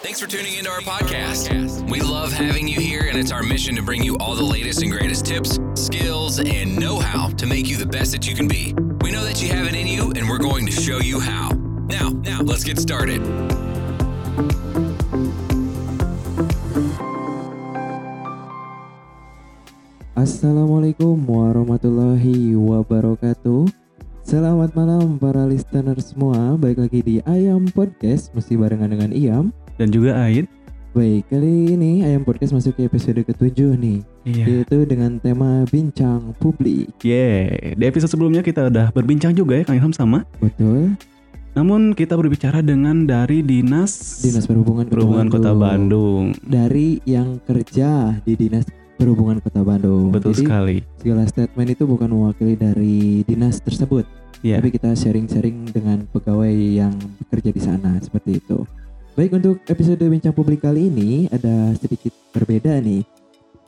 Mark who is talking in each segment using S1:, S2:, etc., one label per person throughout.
S1: Thanks for tuning into our podcast. We love having you here, and it's our mission to bring you all the latest and greatest tips, skills, and know how to make you the best that you can be. We know that you have it in you, and we're going to show you how. Now, now, let's get started.
S2: Assalamualaikum warahmatullahi wabarakatuh Selamat malam para listener semua Baik lagi di Ayam Podcast Mesti barengan dengan Iam
S3: dan juga Aid.
S2: Baik, kali ini Ayam Podcast masuk ke episode ketujuh nih
S3: Iya.
S2: Yaitu dengan tema bincang publik
S3: Yeah. Di episode sebelumnya kita udah berbincang juga ya Kang Ilham sama.
S2: Betul
S3: Namun kita berbicara dengan dari Dinas
S2: Dinas Perhubungan Kota
S3: Perhubungan Kota
S2: Bandung.
S3: Bandung.
S2: Dari yang kerja di Dinas Perhubungan Kota Bandung
S3: Betul
S2: Jadi
S3: sekali.
S2: segala statement itu bukan mewakili dari dinas tersebut
S3: Iya.
S2: tapi kita sharing-sharing dengan pegawai yang bekerja di sana seperti itu. Baik untuk episode bincang publik kali ini ada sedikit berbeda nih.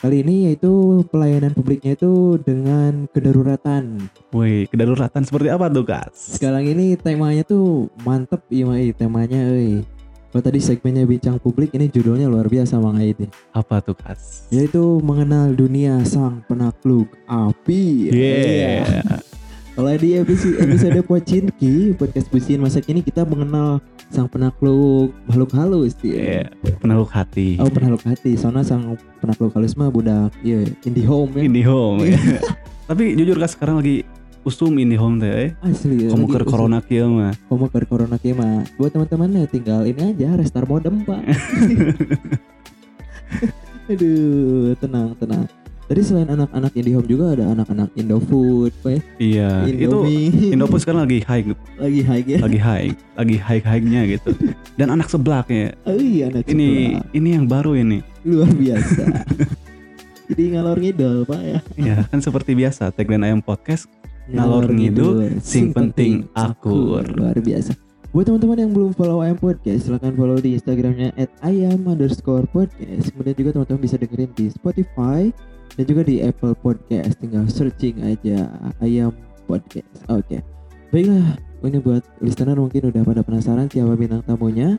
S2: Kali ini yaitu pelayanan publiknya itu dengan kedaruratan.
S3: Woi, kedaruratan seperti apa tuh, Kas?
S2: Sekarang ini temanya tuh mantep iya Mai, temanya euy. Kalau tadi segmennya bincang publik ini judulnya luar biasa Mang Aid.
S3: Apa tuh, Kas?
S2: Yaitu mengenal dunia sang penakluk api.
S3: Yeah.
S2: Kalau di episode, episode Pocinki, podcast Busin masa kini kita mengenal sang penakluk makhluk halus
S3: Iya.
S2: ya.
S3: Penakluk hati.
S2: Oh penakluk hati, soalnya sang penakluk halus mah budak iya indie home ya.
S3: Indie home. ya. Tapi jujur Kas sekarang lagi usum indie home teh. eh.
S2: Asli.
S3: Kamu
S2: lagi
S3: ke corona kieu mah.
S2: Kamu ke corona kieu mah. Buat teman-teman ya tinggal ini aja restart modem pak. Aduh, tenang tenang. Tadi selain anak-anak indie home juga ada anak-anak Indofood, Pak ya.
S3: Iya. Itu
S2: Indomie.
S3: Indofood sekarang lagi high,
S2: lagi high ya.
S3: lagi high, lagi high-high-nya gitu. Dan anak seblaknya.
S2: Oh iya anak
S3: Ini
S2: sebelah.
S3: ini yang baru ini.
S2: luar biasa. Jadi ngalor ngidol pak ya.
S3: Ya kan seperti biasa tagline ayam podcast Ngalor ngidul, sing penting akur.
S2: Luar biasa. Buat teman-teman yang belum follow Ayam Podcast, silahkan follow di Instagramnya at ayam underscore podcast. Kemudian juga teman-teman bisa dengerin di Spotify dan juga di Apple Podcast. Tinggal searching aja Ayam Podcast. Oke. Baiklah, ini buat listener mungkin udah pada penasaran siapa bintang tamunya.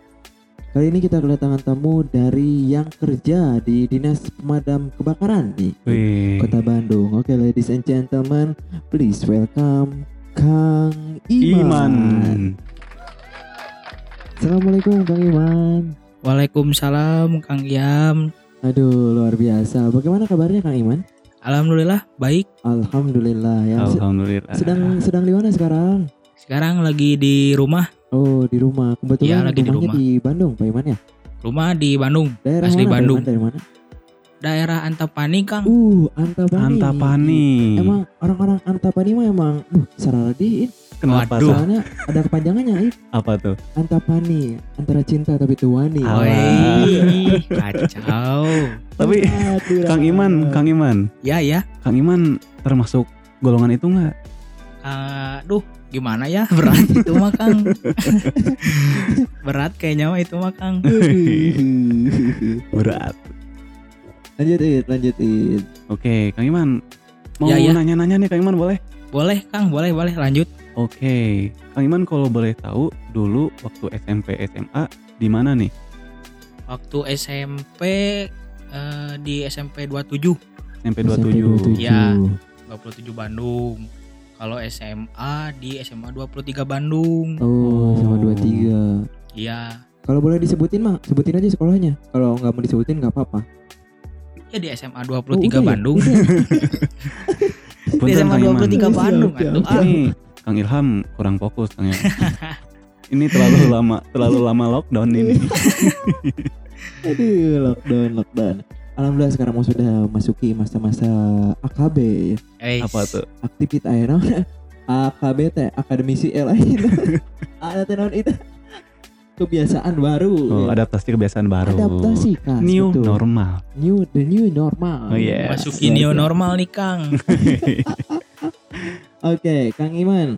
S2: Kali ini kita kedatangan tamu dari yang kerja di Dinas Pemadam Kebakaran nih.
S3: Wih.
S2: Kota Bandung. Oke, ladies and gentlemen, please welcome Kang Iman.
S3: Iman.
S2: Assalamualaikum Kang Iman.
S4: Waalaikumsalam Kang Iam.
S2: Aduh, luar biasa. Bagaimana kabarnya Kang Iman?
S4: Alhamdulillah baik.
S2: Alhamdulillah ya.
S3: Alhamdulillah.
S2: Sedang sedang di mana sekarang?
S4: Sekarang lagi di rumah.
S2: Oh, di rumah. Kebetulan
S4: Iya, lagi di rumah.
S2: di Bandung, Pak Iman ya?
S4: Rumah di Bandung.
S2: Daerah
S4: Asli
S2: mana?
S4: Bandung.
S2: Dari mana?
S4: Daerah Antapani Kang.
S2: Uh, Antapani.
S3: Antapani.
S2: Emang orang-orang Antapani mah emang uh saradiin.
S3: Kenapa?
S4: Waduh.
S2: Soalnya ada kepanjangannya, Ip.
S3: Apa tuh?
S2: Antapani, antara cinta tapi tuani.
S4: Wih, kacau.
S3: Tapi
S2: Aduh,
S3: Kang Iman, Kang Iman,
S4: Ya ya.
S3: Kang Iman termasuk golongan itu nggak?
S4: Aduh, gimana ya? Berat itu mah Kang. Berat kayaknya mah itu mah Kang.
S3: Berat.
S2: Lanjut it, lanjut it.
S3: Oke, Kang Iman. Mau
S4: Ya, ya.
S3: nanya-nanya nih Kang Iman boleh?
S4: Boleh Kang, boleh boleh lanjut.
S3: Oke, Kang Iman kalau boleh tahu dulu waktu SMP SMA di mana nih?
S4: Waktu SMP eh, di SMP 27,
S3: SMP
S2: SMP
S3: 27.
S4: Ya. 27 Bandung. Kalau SMA di SMA 23 Bandung.
S2: Oh,
S3: Oh.
S2: dua tiga.
S4: Iya.
S2: Kalau boleh disebutin mah, sebutin aja sekolahnya. Kalau nggak mau disebutin nggak apa-apa.
S4: Ya di SMA
S2: Oh,
S4: 23
S2: udah ya?
S4: Bandung.
S2: Udah ya?
S4: Di SMA
S3: Kang Iman.
S4: 23 Bandung
S2: oke.
S4: Ah,
S3: Ini Kang Ilham kurang fokus Kang ya. Ini terlalu lama, terlalu lama lockdown ini.
S2: Aduh, lockdown, lockdown. Alhamdulillah sekarang mau sudah masuki masa-masa AKB ya.
S4: eh,
S3: Apa tuh?
S2: Aktivitas naon? AKB teh akademisi lain. Ada teh naon itu. Kebiasaan baru.
S3: Oh,
S2: ya.
S3: adaptasi kebiasaan baru.
S2: Adaptasi kan.
S3: New
S2: betul.
S3: normal.
S2: New the new normal.
S3: Oh, yes.
S4: masuki new normal nih Kang.
S2: Oke, Kang Iman.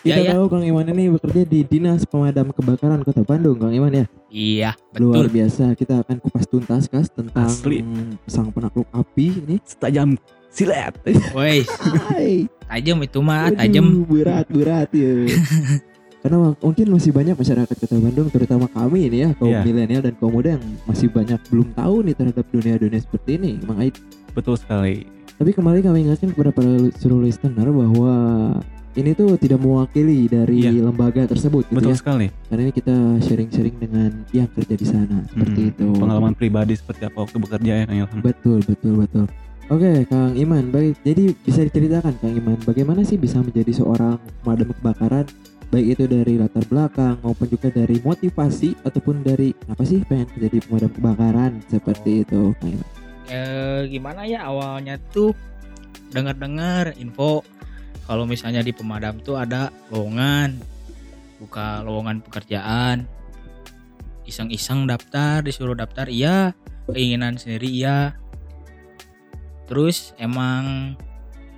S2: Kita
S4: Ya, ya.
S2: tahu Kang Iman ini bekerja di Dinas Pemadam Kebakaran Kota Bandung, Kang Iman ya.
S4: Iya,
S2: Luar
S4: betul.
S2: biasa, kita akan kupas tuntas kas tentang
S3: Asli.
S2: sang penakluk api ini.
S3: Setajam silet.
S4: Woi, tajam itu mah, tajam.
S2: Berat, berat ya. karena mungkin masih banyak masyarakat kota Bandung terutama kami ini ya kaum
S3: Iya.
S2: milenial dan kaum muda yang masih banyak belum tahu nih terhadap dunia-dunia seperti ini Mang Ait
S3: Betul sekali.
S2: tapi kembali kami ingatkan kepada para seluruh listener bahwa ini tuh tidak mewakili dari
S3: Iya.
S2: lembaga tersebut gitu
S3: Betul
S2: ya
S3: sekali.
S2: karena ini kita sharing-sharing dengan yang kerja di sana seperti
S3: Mm,
S2: itu
S3: Pengalaman pribadi seperti apa waktu bekerja ya Kang Ilham.
S2: Betul, betul, betul. Oke, Kang Iman, baik. Jadi bisa diceritakan Kang Iman, bagaimana sih bisa menjadi seorang pemadam kebakaran? Baik itu dari latar belakang maupun juga dari motivasi ataupun dari apa sih pengen menjadi pemadam kebakaran seperti itu, Kang Iman.
S4: Eh, gimana ya awalnya tuh dengar-dengar info kalau misalnya di pemadam tuh ada lowongan buka lowongan pekerjaan iseng-iseng daftar disuruh daftar iya keinginan sendiri iya terus emang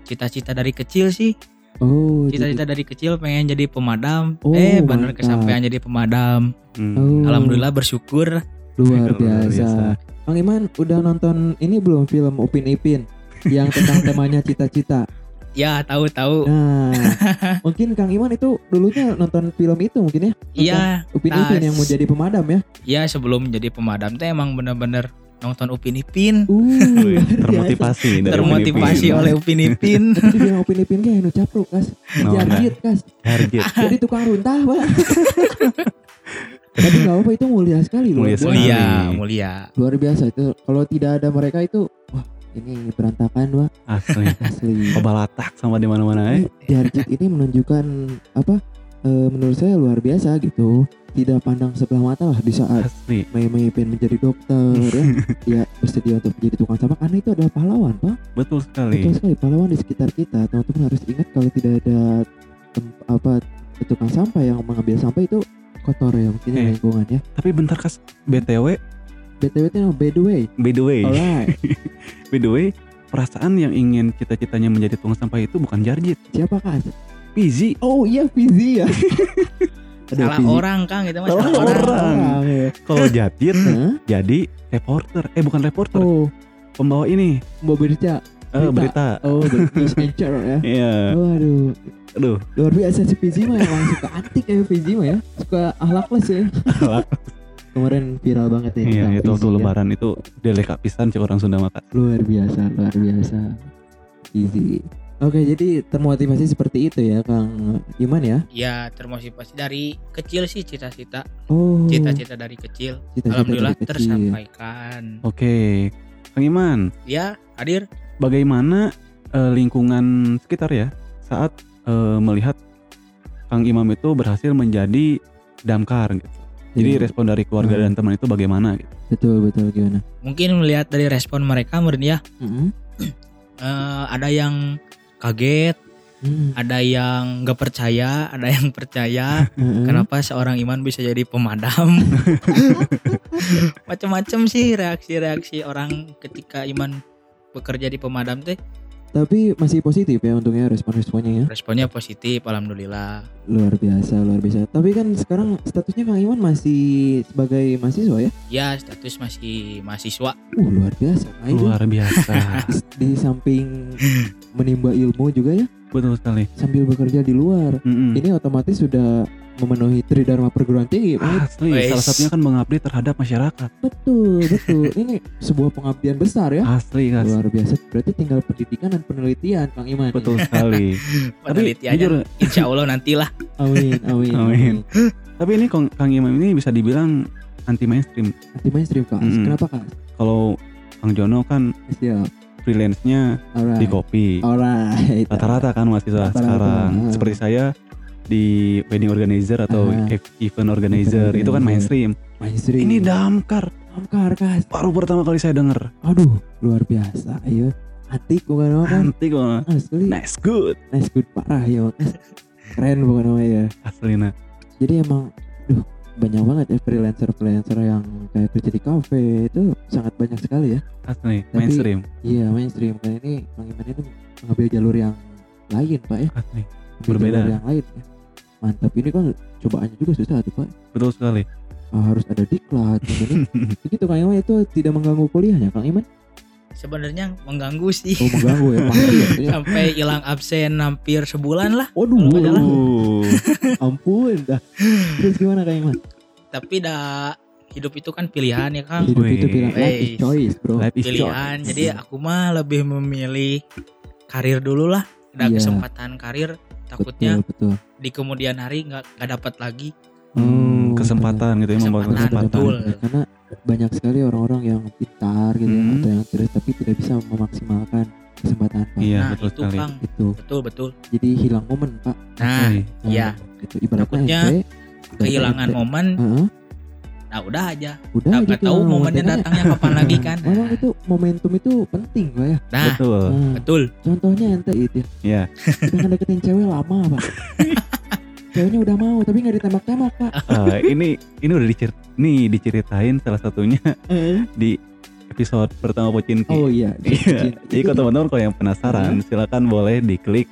S4: cita-cita dari kecil sih
S2: Oh,
S4: cita-cita
S2: jadi-
S4: dari kecil pengen jadi pemadam
S2: Oh,
S4: eh bener
S2: mantap.
S4: kesampaian jadi pemadam
S3: Hmm.
S2: Oh,
S4: alhamdulillah bersyukur
S2: luar
S3: Luar
S2: biasa.
S3: biasa.
S2: Kang Iman udah nonton ini belum film Upin Ipin yang tentang temanya cita-cita?
S4: ya tahu-tahu
S2: Nah, mungkin Kang Iman itu dulunya nonton film itu mungkin ya?
S4: iya
S2: Upin
S4: tas.
S2: Ipin yang mau jadi pemadam ya?
S4: ya sebelum jadi pemadam tuh emang bener-bener nonton Upin Ipin.
S2: Uh, biasa.
S3: termotivasi dari
S4: termotivasi
S3: Upin
S4: oleh Upin Ipin.
S2: Tapi dibilang Upin Ipin kayak nu capruk kas.
S3: No,
S2: Jarjit kas.
S3: Target.
S2: Jadi tukang runtah pak. Tapi gak apa itu mulia sekali loh
S3: Mulia
S4: mulia mulia.
S2: Luar biasa itu. Kalau tidak ada mereka itu Wah ini berantakan pak.
S3: Asli.
S2: Asli.
S3: Pebalatak sama di mana-mana eh.
S2: Jarjit ini menunjukkan Apa eh, Menurut saya luar biasa gitu Tidak pandang sebelah mata lah Di saat
S3: Asli.
S2: Mei Mei pengen menjadi dokter ya Ya bersedia untuk menjadi tukang sampah Karena itu adalah pahlawan pak
S3: Betul sekali.
S2: Betul sekali pahlawan di sekitar kita. Teman-teman harus ingat kalau tidak ada apa tukang sampah yang mengambil sampah itu kotor ya mungkin
S3: Eh.
S2: lingkungan ya.
S3: Tapi bentar kas BTW
S2: BTW itu nama by the way.
S3: by the way,
S2: Alright.
S3: by the way, perasaan yang ingin cita-citanya menjadi tukang sampah itu bukan Jarjit,
S2: Siapa kan?
S3: Pizi.
S2: Oh iya Fizi ya. Aduh,
S4: salah orang kang itu mah
S2: Salah
S4: salah orang
S3: orang.
S2: ya.
S3: Kalau Jarjit
S2: Hah?
S3: jadi reporter. Eh bukan reporter,
S2: Oh,
S3: pembawa ini.
S2: mau berita.
S3: Eh,
S2: Berita.
S3: berita.
S2: Oh, ber- news anchor ya.
S3: Iya.
S2: Oh, aduh,
S3: Aduh.
S2: luar biasa si Fizi mah emang suka antik ya Fizi mah ya. Suka ahlakless ya. Kemarin viral banget ya.
S3: Iya, itu waktu
S2: ya.
S3: lebaran itu deleka pisan cek orang Sunda maka.
S2: luar biasa luar biasa easy oke jadi termotivasi seperti itu ya kang Iman ya
S4: ya termotivasi dari kecil sih cita-cita
S2: oh
S4: cita-cita dari kecil
S2: cita-cita
S4: alhamdulillah
S2: dari kecil.
S4: tersampaikan
S3: Oke. Kang Iman,
S4: ya hadir
S3: bagaimana eh, lingkungan sekitar ya saat eh, melihat Kang Imam itu berhasil menjadi damkar gitu. Jadi
S2: Iya,
S3: respon dari keluarga
S2: Hmm.
S3: dan teman itu bagaimana gitu.
S2: betul betul gimana
S4: mungkin melihat dari respon mereka mungkin ya
S2: Mm-mm.
S4: eh, ada yang kaget
S2: Mm.
S4: ada yang nggak percaya ada yang percaya
S2: Mm-mm.
S4: kenapa seorang iman bisa jadi pemadam macam-macam sih reaksi-reaksi orang ketika iman bekerja di pemadam teh
S2: tapi masih positif ya untungnya respon-responnya ya.
S4: Responnya positif alhamdulillah.
S2: Luar biasa luar biasa. Tapi kan sekarang statusnya kang Iman masih sebagai mahasiswa ya?
S4: Ya status masih mahasiswa.
S2: Uh luar biasa. Nah,
S3: Luar biasa.
S2: di, samping menimba ilmu juga ya?
S3: Betul sekali.
S2: sambil bekerja di luar.
S3: Mm-mm.
S2: ini otomatis sudah memenuhi tridharma perguruan tinggi.
S3: Asli,
S4: Wes.
S3: salah satunya kan mengabdi terhadap masyarakat.
S2: betul betul ini sebuah pengabdian besar ya
S3: Asli, Kas.
S2: luar biasa berarti tinggal pendidikan dan penelitian Kang Iman
S3: Betul sekali. Tapi
S4: penelitiannya
S3: jujur,
S4: insya Allah nantilah
S2: amin amin
S3: Amin. tapi ini Kang Kang Imam ini bisa dibilang anti mainstream.
S2: anti mainstream Kak
S3: Mm-mm.
S2: kenapa Kak
S3: Kalau Kang Jono kan
S2: siap
S3: freelance-nya
S2: alright
S3: di kopi.
S2: alright
S3: Rata-rata kan mahasiswa
S2: Rata-rata,
S3: sekarang.
S2: ah.
S3: Seperti saya di wedding organizer atau ev- event organizer
S2: Event
S3: itu kan mainstream.
S2: mainstream
S3: Ini damkar.
S2: damkar Kak
S3: Baru pertama kali saya dengar.
S2: aduh luar biasa ayo antik bukan apa kan
S3: Anti kok.
S2: asli
S3: Nice good.
S2: nice good parah ya keren bukan apa ya
S3: Asli nah.
S2: jadi emang duh banyak banget ya freelancer freelancer yang kayak kerja di kafe itu sangat banyak sekali ya
S3: Asli
S2: Tapi-
S3: mainstream.
S2: iya mainstream kan ini Bang Iman ini mengambil jalur yang lain pak ya
S3: Asli. Berbeda.
S2: jalur yang lain ya mantap ini kan cobaannya juga susah tuh pak
S3: Betul sekali.
S2: Ah, harus ada diklat ini begitu Kang Iman itu tidak mengganggu kuliahnya Kang Iman
S4: sebenarnya mengganggu sih
S2: Oh mengganggu ya pasti ya. Artinya,
S4: sampai hilang absen hampir sebulan lah
S2: Waduh.
S3: Uh,
S2: ampun dah. Terus gimana Kak Iman?
S4: tapi dah hidup itu kan pilihan ya kang
S2: Hidup itu bilang life is choice bro.
S3: life is
S4: pilihan
S3: choice.
S4: jadi aku mah lebih memilih karir dulu lah ada
S2: Iya.
S4: kesempatan karir takutnya
S2: Betul betul.
S4: di kemudian hari nggak nggak dapat lagi
S3: Hmm,
S2: Oh,
S3: kesempatan gitu ya membawa
S4: Kesempatan,
S3: kesempatan.
S4: betul.
S2: Karena banyak sekali orang-orang yang pintar gitu ya,
S3: Hmm.
S2: atau yang cerdas tapi tidak bisa memaksimalkan kesempatan Pak.
S3: Iya
S4: nah
S3: betul
S4: itu
S3: sekali.
S4: kang
S2: Itu.
S4: betul betul
S2: Jadi hilang momen Pak.
S4: nah.
S2: Nah,
S4: Iya.
S2: Itu ibaratnya
S4: Takutnya kehilangan momen
S2: Heeh,
S4: nah udah aja
S2: udah
S4: nggak nggak tahu momennya
S2: momen.
S4: datangnya kapan lagi kan
S2: Memang itu momentum itu penting Pak ya.
S4: nah
S3: Betul.
S2: Nah,
S4: betul
S2: contohnya ente itu ya.
S3: Iya.
S2: Udah ngedeketin cewek lama Pak. Ceweknya udah mau tapi nggak ditembak-tembak Pak.
S3: Eh, ini ini udah dicer nih diceritain salah satunya di episode pertama Pocinki.
S2: Oh iya.
S3: Iya. Jadi kalau teman-teman kalau yang penasaran silakan boleh diklik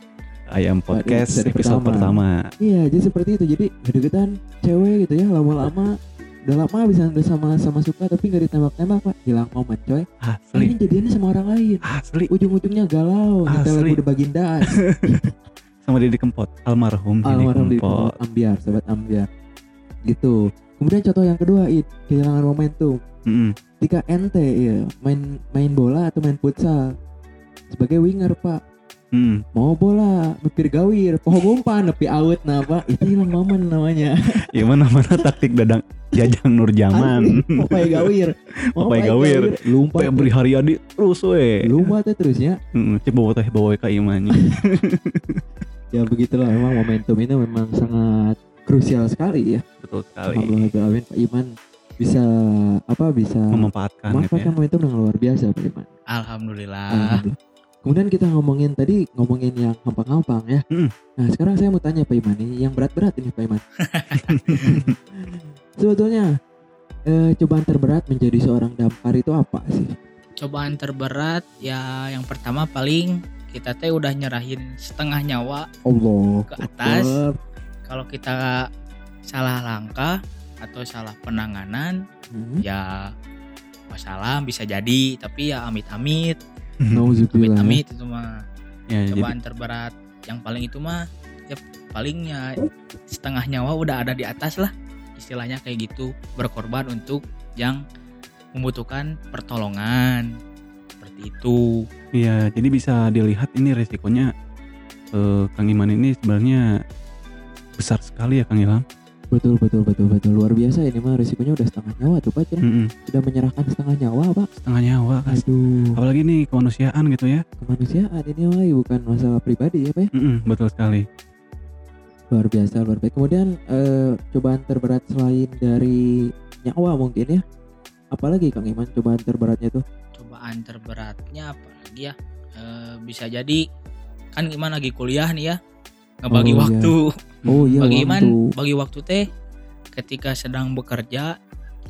S3: Ayam Podcast
S2: episode
S3: episode pertama.
S2: Iya, jadi seperti itu. Jadi deketan cewek gitu ya, lama-lama udah lama bisa udah sama-sama suka tapi nggak ditembak-tembak pak. Hilang momen coy.
S3: Asli.
S2: ini jadiannya sama orang lain.
S3: Asli.
S2: ujung-ujungnya galau. Kita
S3: Asli.
S2: lagu udah baginda
S3: Sama Didi Kempot. Almarhum Didi
S2: almarhum
S3: Kempot.
S2: ambiar sobat ambiar. Gitu. Kemudian contoh yang kedua it. Kehilangan momentum.
S3: Mm-mm.
S2: ketika ente ya main main bola atau main futsal? Sebagai winger pak
S3: Mm.
S2: mau bola mepir gawir poho gumpan nepi nah pak itu hilang momen namanya
S3: Ya mana mana taktik dadang Jajang Nur Jaman.
S2: Asli, Popeye gawir
S3: Popeye gawir.
S2: lumpat
S3: Febri Haryadi terus we.
S2: lumpat teh terusnya
S3: Heeh, cek bawa teh bawa ka imannya.
S2: ya begitulah memang momentum ini memang sangat krusial sekali ya
S3: Betul sekali.
S2: Alhamdulillah Amin Pak Iman bisa apa bisa
S3: Memanfaatkan ya.
S2: memanfaatkan momentum dengan luar biasa Pak Iman
S4: alhamdulillah
S2: Alhamdulillah. Kemudian kita ngomongin tadi ngomongin yang gampang-gampang ya.
S3: Hmm.
S2: Nah sekarang saya mau tanya Pak Iman nih yang berat-berat ini Pak Iman. Sebetulnya eh, cobaan terberat menjadi seorang dampar itu apa sih?
S4: cobaan terberat ya yang pertama paling kita teh udah nyerahin setengah nyawa
S2: Allah
S4: ke atas kalau kita salah langkah atau salah penanganan
S2: Hmm.
S4: ya masalah bisa jadi tapi ya amit-amit
S2: Nauzubillah.
S4: amit-amit itu mah.
S3: Ya, jadi
S4: cobaan terberat. Yang paling itu mah ya palingnya setengah nyawa udah ada di atas lah. Istilahnya kayak gitu. Berkorban untuk yang membutuhkan pertolongan. Seperti itu.
S3: Iya, jadi bisa dilihat ini resikonya eh, Kang Iman ini sebenarnya besar sekali ya Kang Ilham.
S2: Betul betul betul betul luar biasa ini mah risikonya udah setengah nyawa tuh Pak. Cina.
S3: Mm-mm.
S2: Sudah menyerahkan setengah nyawa Pak.
S3: Setengah nyawa kan.
S2: Aduh
S3: Apalagi nih kemanusiaan gitu ya.
S2: kemanusiaan ini mah bukan masalah pribadi ya Pak. ya.
S3: Mm-mm, betul sekali.
S2: luar biasa luar biasa kemudian eh, cobaan terberat selain dari nyawa mungkin ya apalagi Kang Iman cobaan terberatnya tuh
S4: cobaan terberatnya apalagi ya Eh, bisa jadi kan gimana lagi kuliah nih ya ngebagi
S2: Oh, iya.
S4: waktu.
S2: Oh iya
S4: bagi Iman
S2: waktu
S4: bagi waktu teh ketika sedang bekerja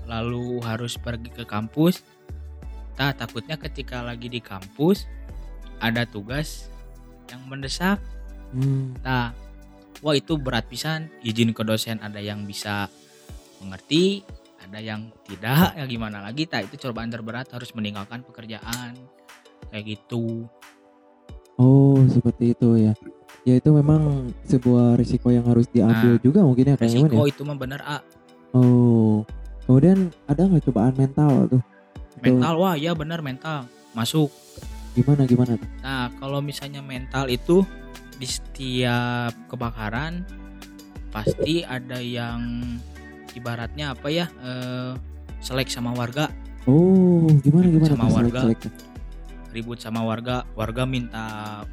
S4: lalu harus pergi ke kampus. Tak takutnya ketika lagi di kampus ada tugas yang mendesak.
S2: Hmm,
S4: nah wah itu berat pisan. Izin ke dosen ada yang bisa mengerti ada yang tidak. Ya gimana lagi? Tak itu cobaan terberat harus meninggalkan pekerjaan. Kayak gitu.
S2: Oh seperti itu ya ya itu memang sebuah risiko yang harus diambil
S4: Nah,
S2: juga mungkin ya Kang Iman ya
S4: itu mah bener ah
S2: oh kemudian ada nggak cobaan mental tuh
S4: mental wah ya bener mental masuk
S2: gimana gimana tuh
S4: Nah, kalau misalnya mental itu di setiap kebakaran pasti ada yang ibaratnya apa ya? eh selek sama warga,
S2: oh gimana gimana
S4: Sama warga.
S2: selek-seleknya?
S4: Ribut sama warga, warga minta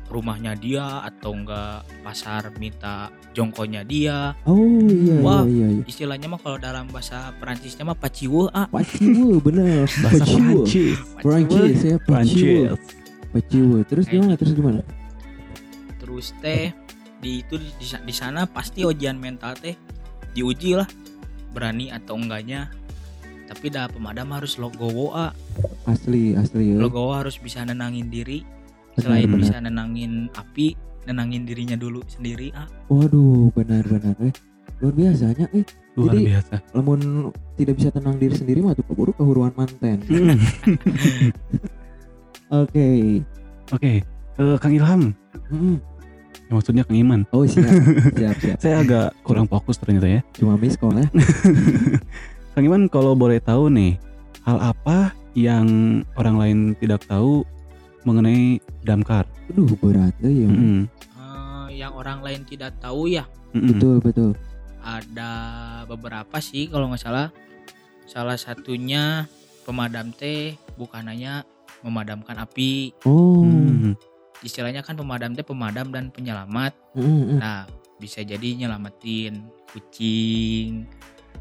S4: rumahnya dia atau enggak pasar minta jongkonya dia.
S2: oh iya
S4: Wah.
S2: iya iya, iya.
S4: Istilahnya mah kalau dalam bahasa Perancisnya mah paciweuh ah.
S2: Paciwo bener
S3: Bahasa
S2: Paciwo
S3: Prancis.
S2: Prancis ya Paciwo. Paciwo terus
S4: Kayak
S2: gimana
S4: gitu.
S2: terus gimana
S4: Terus teh di itu di- di sana pasti ujian mental teh diuji lah berani atau enggaknya. Tapi dah pemadam harus logowo ah.
S2: asli asli ya
S4: Logowo harus bisa nenangin diri. Selain
S2: Benar,
S4: bisa nenangin api, nenangin dirinya dulu sendiri ah.
S2: Waduh, benar-benar eh. Luar biasanya eh.
S3: Luar
S2: Jadi-
S3: biasa.
S2: Lamun tidak bisa tenang diri sendiri mah tuh keburu kehuruan manten. Oke.
S3: Oke, eh, Kang Ilham.
S2: Mm.
S3: Ya, maksudnya Kang Iman.
S2: Oh siap, siap, siap.
S3: Saya agak kurang fokus ternyata ya.
S2: Cuma miss call ya.
S3: Kang Iman kalau boleh tahu nih, hal apa yang orang lain tidak tahu mengenai damkar?
S2: Aduh berat ya.
S3: Mm-mm.
S4: Eh, yang orang lain tidak tahu ya
S3: Mm-mm.
S2: Betul betul.
S4: ada beberapa sih kalau nggak salah salah satunya pemadam teh bukan hanya memadamkan api
S2: Oh.
S3: Mm.
S4: istilahnya kan pemadam teh pemadam dan penyelamat
S2: Mm, mm.
S4: nah bisa jadi nyelamatin kucing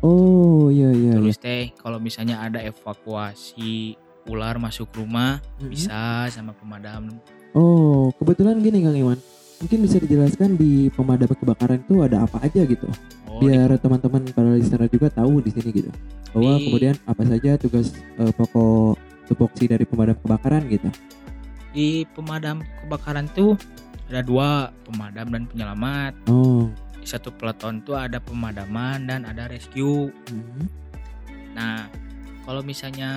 S2: Oh iya iya. iya.
S4: terus teh kalau misalnya ada evakuasi ular masuk rumah
S2: Mm-mm.
S4: bisa sama pemadam
S2: Oh kebetulan gini Kang Iwan. Mungkin bisa dijelaskan di pemadam kebakaran itu ada apa aja gitu.
S4: oh
S2: biar teman-teman para listener juga tahu di sini gitu bahwa
S4: Di-
S2: kemudian apa saja tugas eh, pokok tupoksi dari pemadam kebakaran gitu
S4: di pemadam kebakaran tuh ada dua pemadam dan penyelamat
S2: oh
S4: di satu peleton tuh ada pemadaman dan ada rescue.
S2: Mhm.
S4: nah kalau misalnya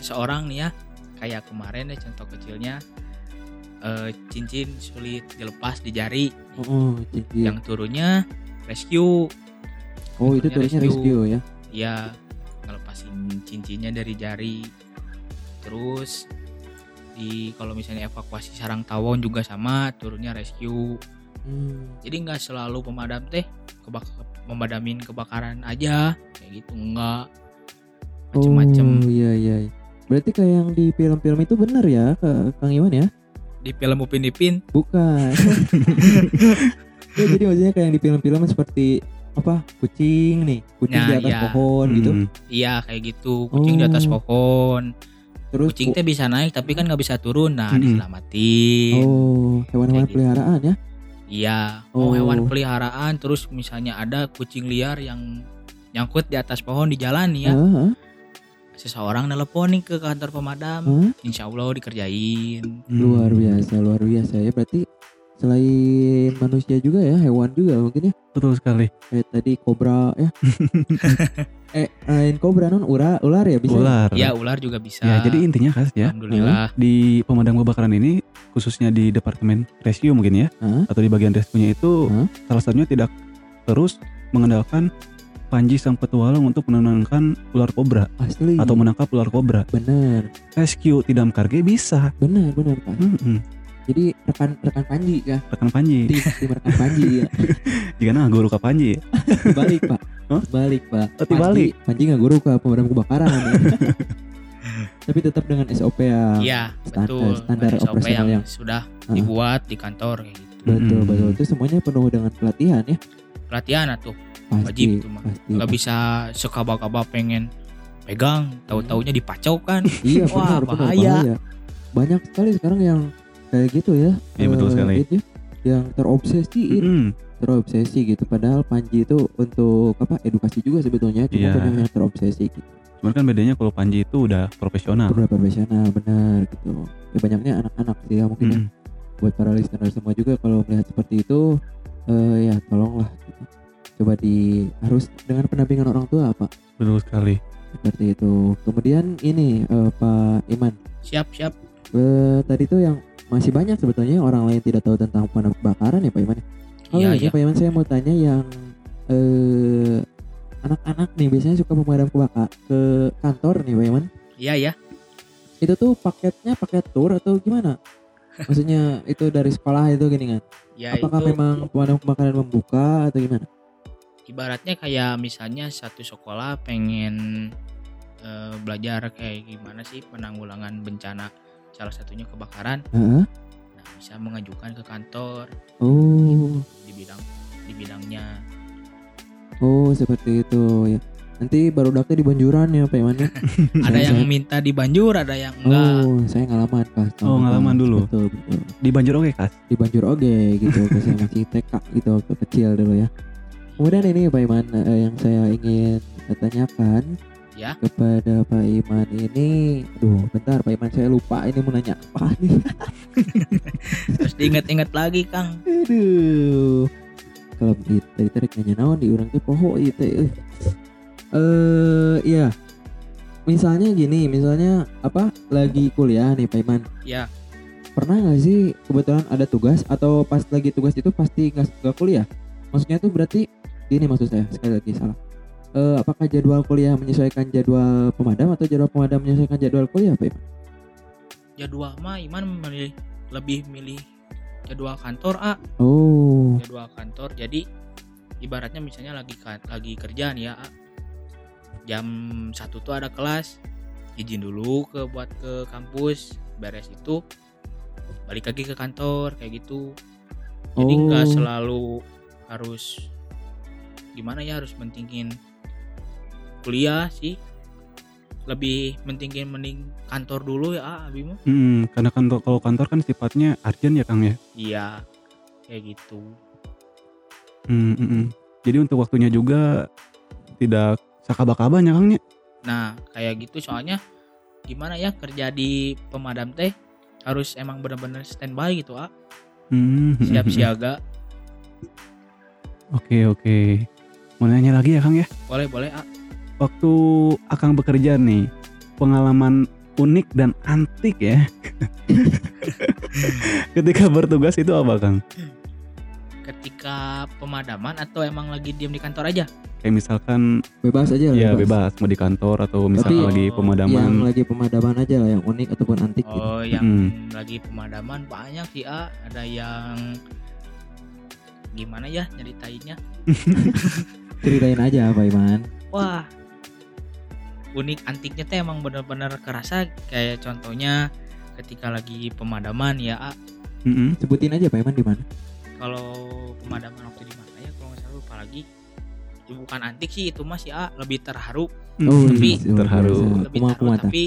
S4: seseorang nih ya kayak kemarin ya contoh kecilnya eh, cincin sulit dilepas di jari.
S2: Oh, oh cincin.
S4: yang turunnya rescue.
S2: Oh itu
S4: turunnya
S2: tulisnya rescue. ya?
S4: Ya ngelepasin cincinnya dari jari. Terus di kalau misalnya evakuasi sarang tawon juga sama turunnya rescue
S2: Hmm.
S4: jadi nggak selalu pemadam teh kebak memadamin kebakaran aja kayak gitu enggak macem-macem
S2: oh iya iya berarti kayak yang di film-film itu bener ya Kang Iwan ya
S4: di film Upin Ipin
S2: bukan ya jadi maksudnya kayak yang di film-film seperti apa kucing nih kucing
S4: Nah,
S2: di atas
S4: iya.
S2: pohon gitu
S3: Mm.
S4: iya kayak gitu kucing di atas
S2: Oh.
S4: pohon
S2: terus
S4: kucing teh bisa naik tapi kan nggak bisa turun nah
S3: Mm-mm.
S4: diselamatin
S2: oh hewan-hewan
S4: gitu.
S2: peliharaan ya
S4: iya oh
S2: Oh.
S4: hewan peliharaan terus misalnya ada kucing liar yang nyangkut di atas pohon di jalan ya.
S2: Heeh,
S4: seseorang nelpon nih ke kantor pemadam.
S2: Heeh.
S4: insya Allah dikerjain.
S2: Luar biasa luar biasa. Ya berarti selain manusia juga ya hewan juga mungkin ya
S3: Betul sekali.
S2: kayak tadi kobra ya eh lain kobra non ular ular ya bisa
S3: Ular.
S4: ya ular juga bisa
S3: Ya, jadi intinya Kas ya,
S4: alhamdulillah
S3: di pemadam kebakaran ini khususnya di departemen rescue mungkin ya
S2: Hah?
S3: atau di bagian rescue-nya itu
S2: Hah?
S3: salah satunya tidak terus mengandalkan Panji sang petualang untuk menenangkan ular kobra
S2: asli
S3: atau menangkap ular kobra.
S2: bener
S3: Rescue tidak karge bisa.
S2: bener bener kan
S3: Mm-mm.
S2: Jadi rekan rekan Panji ya
S3: Rekan Panji.
S2: tim tim rekan Panji ya
S3: Jika nah guru ke Panji.
S2: balik pak
S3: Hah?
S2: balik pak
S3: Oh, dibalik.
S2: Panji, nggak guru ke pemadam kebakaran ya. tapi tetap dengan SOP yang
S4: iya
S2: standar-
S4: betul
S2: standar
S4: SOP
S2: operasional
S4: yang
S2: yang-
S4: sudah
S2: Ah.
S4: dibuat di kantor kayak gitu
S2: betul
S3: Mm-mm.
S2: betul itu semuanya penuh dengan pelatihan ya
S4: pelatihan atuh
S2: pasti
S4: wajib itu mah
S2: pasti
S4: nggak bisa sekaba-kaba pengen pegang tahu-taunya dipacau kan
S2: Iya
S4: Wah,
S2: benar benar
S4: bahaya.
S2: bahaya. Banyak sekali sekarang yang kayak gitu ya.
S3: Iya, betul
S2: eh,
S3: sekali.
S2: itu ya, yang terobsesi
S3: Mm-mm.
S2: terobsesi gitu. Padahal Panji itu untuk apa edukasi juga sebetulnya. Cuma banyak yang terobsesi gitu.
S3: Cuman kan bedanya kalau Panji itu udah profesional.
S2: Beberapa profesional benar gitu. Ya banyaknya anak-anak sih ya mungkin ya.
S3: Mm-mm.
S2: Buat para listener semua juga kalau melihat seperti itu eh ya tolonglah gitu. Coba di harus dengan pendampingan orang tua Pak.
S3: Betul sekali.
S2: Seperti itu. Kemudian ini eh, Pak Iman
S4: siap siap
S2: Eh, tadi tuh yang masih banyak sebetulnya orang lain tidak tahu tentang pemadam kebakaran ya Pak Iman. Oh
S4: iya
S2: ini
S4: iya
S2: Pak Iman saya mau tanya yang eh anak-anak nih biasanya suka pemadam kebakaran ke kantor nih Pak Iman.
S4: iya ya
S2: Itu tuh paketnya paket tour atau gimana? Maksudnya itu dari sekolah itu gini kan?
S4: ya
S2: Apakah
S4: itu
S2: memang pemadam kebakaran membuka atau gimana?
S4: ibaratnya kayak misalnya satu sekolah pengen eh, belajar kayak gimana sih penanggulangan bencana salah satunya kebakaran
S2: Heeh.
S4: nah bisa mengajukan ke kantor
S2: Oh,
S4: di bidang di bidangnya
S2: oh seperti itu ya. Nanti baru daftar di Banjuran ya Pak Iman ya.
S4: ada
S2: Saya-
S4: yang
S2: saya-
S4: minta di Banjur ada yang enggak
S2: Oh, saya ngalaman Pak.
S3: Oh, ngalaman dulu.
S2: Betul, betul.
S3: Di Banjur oke Kas.
S2: di Banjur Oge gitu waktu saya masih TK gitu waktu kecil dulu ya. Kemudian ini Pak Iman eh, yang saya ingin tanyakan
S4: Ya.
S2: kepada Pak Iman ini, aduh bentar Pak Iman saya lupa ini mau nanya apa nih.
S4: terus diinget-inget lagi Kang
S2: aduh. Kalau tadi tadi nanya naon di urang teh poho itu. Eh Eh, iya. misalnya gini, misalnya apa lagi kuliah nih Pak Iman.
S4: Ya.
S2: Pernah nggak sih kebetulan ada tugas atau pas lagi tugas itu pasti nggak kuliah? Maksudnya tuh berarti gini maksud saya sekali lagi salah. Eh, apakah jadwal kuliah menyesuaikan jadwal pemadam atau jadwal pemadam menyesuaikan jadwal kuliah Pak Iman?
S4: Jadwal mah Iman milih lebih milih jadwal kantor A,
S2: Oh,
S4: jadwal kantor. Jadi ibaratnya misalnya lagi lagi kerja nih ya A. Jam satu tuh ada kelas, izin dulu ke buat ke kampus, beres itu balik lagi ke kantor kayak gitu. Jadi nggak
S2: Oh.
S4: selalu harus gimana ya harus mentingin kuliah sih. Lebih mentingin mending kantor dulu ya A, Abi mah.
S3: Hmm, karena kantor kalau kantor kan sifatnya urgent ya Kang ya.
S4: Iya, kayak gitu.
S3: Hmm, hmm, hmm. Jadi untuk waktunya juga tidak sakaba-kabanya Kang ya.
S4: Nah, kayak gitu soalnya gimana ya kerja di pemadam teh harus emang bener-bener standby gitu, ah.
S3: Hmm,
S4: Siap siaga.
S3: Oke oke. Mau nanya lagi ya Kang ya.
S4: Boleh, boleh, ah.
S3: Waktu Akang bekerja nih, pengalaman unik dan antik ya. Ketika bertugas itu apa Kang?
S4: Ketika pemadaman atau emang lagi diem di kantor aja?
S3: Kayak misalkan
S2: bebas aja lah.
S3: ya bebas mau di kantor atau misalkan
S2: Tapi-
S3: lagi pemadaman.
S2: Yang lagi pemadaman aja lah, yang unik ataupun antik gitu.
S4: Oh, yang
S3: Mm.
S4: lagi pemadaman banyak sih, ah. Ada yang gimana ya nyeritainnya?
S2: Ceritain aja Pak Iman.
S4: Wah, unik antiknya teh emang bener-bener kerasa kayak contohnya ketika lagi pemadaman ya, ah.
S3: Mm-mm.
S2: Sebutin aja Pak Iman di mana.
S4: kalau pemadaman waktu di mana ya kalau nggak salah lupa lagi itu bukan antik sih itu mas ya lebih terharu
S2: Oh,
S4: Tapi-
S2: luar
S3: terharu.
S2: biasa.
S4: lebih terharu
S2: kumaha,
S4: tapi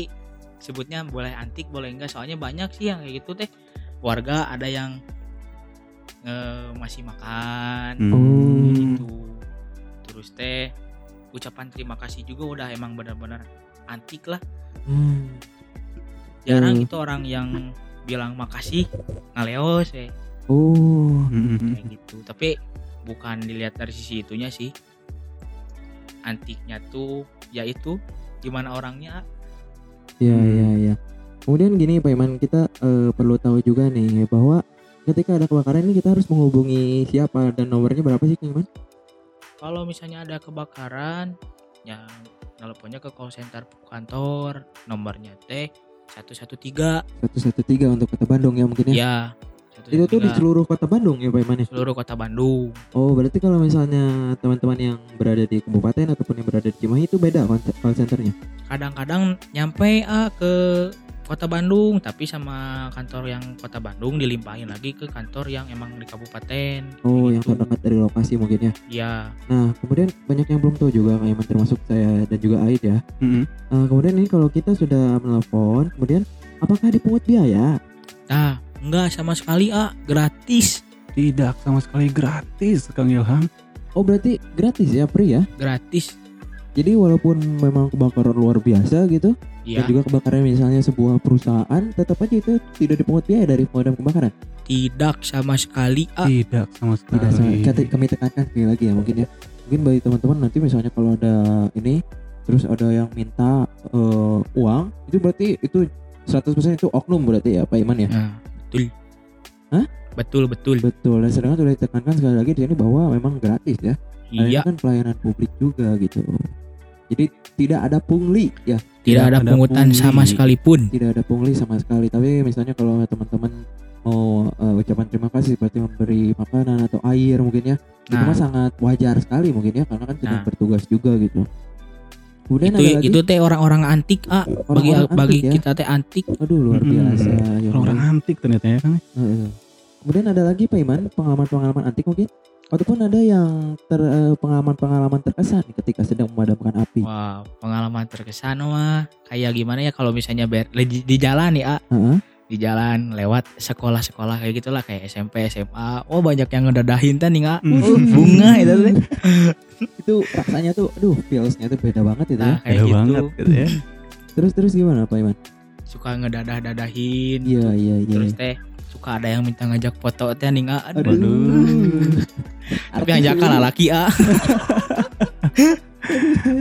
S4: sebutnya boleh antik boleh enggak soalnya banyak sih yang kayak gitu teh warga ada yang eh, masih makan
S3: Hmm.
S2: Oh.
S4: gitu terus teh ucapan terima kasih juga udah emang benar-benar antik lah
S2: Hmm.
S4: jarang
S2: Hmm.
S4: itu orang yang bilang makasih ngaleos ya
S2: Oh,
S4: kayak gitu tapi bukan dilihat dari sisi itunya sih antiknya tuh yaitu gimana orangnya
S2: Iya
S3: Hmm.
S2: iya iya. Kemudian gini Pak Iman kita eh, perlu tahu juga nih bahwa ketika ada kebakaran ini kita harus menghubungi siapa dan nomornya berapa sih Kang Iman?
S4: Kalau misalnya ada kebakaran yang teleponnya ke call center kantor nomornya teh 113
S2: 113 untuk kota Bandung ya mungkin ya.
S4: ya
S2: Itu tuh di
S4: 113.
S2: seluruh kota Bandung ya Pak Iman ya.
S4: seluruh kota Bandung
S2: Oh berarti kalau misalnya teman-teman yang berada di kabupaten ataupun yang berada di Cimahi itu beda call call centernya.
S4: kadang-kadang nyampe ah ke kota Bandung tapi sama kantor yang kota Bandung dilimpahin lagi ke kantor yang emang di kabupaten
S2: Oh yang
S4: gitu.
S2: terdekat dari lokasi mungkin ya.
S4: ya
S2: Nah kemudian banyak yang belum tahu juga Kang Iman termasuk saya dan juga Aid ya.
S3: Mm-mm.
S2: Eh, kemudian ini kalau kita sudah menelpon, kemudian apakah dipungut biaya?
S4: nah enggak sama sekali ah gratis
S3: Tidak sama sekali gratis Kang Ilham.
S2: Oh berarti gratis ya, free ya?
S4: gratis
S2: Jadi walaupun memang kebakaran luar biasa gitu,
S4: ya
S2: dan juga kebakaran misalnya sebuah perusahaan, tetap aja itu tidak dipungut biaya dari pemadam kebakaran.
S4: tidak sama sekali ah
S3: Tidak sama sekali.
S2: Tidak sama, kata- kami tekankan sekali lagi ya mungkin ya. Mungkin bagi teman-teman nanti misalnya kalau ada ini, terus ada yang minta eh, uang, itu berarti itu 100% itu oknum berarti ya Pak Iman ya?
S4: Nah, betul.
S2: Hah?
S4: Betul betul.
S2: Betul, dan sedangkan sudah ditekankan sekali lagi di sini bahwa memang gratis ya.
S4: Iya,
S2: ini kan pelayanan publik juga gitu. Jadi tidak ada pungli ya,
S4: tidak ada
S3: ada
S4: pungutan
S3: pungli.
S4: sama sekalipun.
S2: tidak ada pungli sama sekali. Tapi misalnya kalau teman-teman mau eh, ucapan terima kasih seperti memberi makanan atau air mungkin ya, itu
S4: Nah,
S2: mah sangat wajar sekali mungkin ya karena kan sedang
S4: Nah.
S2: bertugas juga gitu. Kemudian
S4: itu itu teh orang-orang antik ah bagi
S2: orang-orang
S4: bagi
S2: antik ya.
S4: kita teh antik.
S2: Aduh luar
S3: Mm-mm.
S2: biasa. ya
S3: Orang
S2: Allah.
S3: antik ternyata ya Kang.
S2: Heeh. Kemudian ada lagi Pak Iman pengalaman-pengalaman antik mungkin ataupun ada yang ter, eh, pengalaman-pengalaman terkesan ketika sedang memadamkan api.
S4: Wah, pengalaman terkesan mah kayak gimana ya kalau misalnya ber, di, di jalan ya, ah.
S2: Heeh.
S4: Di jalan lewat sekolah-sekolah kayak gitulah kayak SMP, SMA. Oh, banyak yang ngedadahin teh nih, ah.
S3: Mm.
S4: Oh, bunga itu teh.
S2: Itu rasanya tuh aduh feelsnya tuh beda banget itu ya.
S4: Nah, kayak
S3: Beda
S4: gitu.
S3: banget gitu ya.
S2: Terus terus gimana Pak Iman?
S4: Suka ngedadah-dadahin.
S2: Iya iya iya.
S4: Terus teh suka ada yang minta ngajak foto teh nih, ah. Aduh.
S3: Waduh.
S4: Tapi ngajak kalah laki, ah.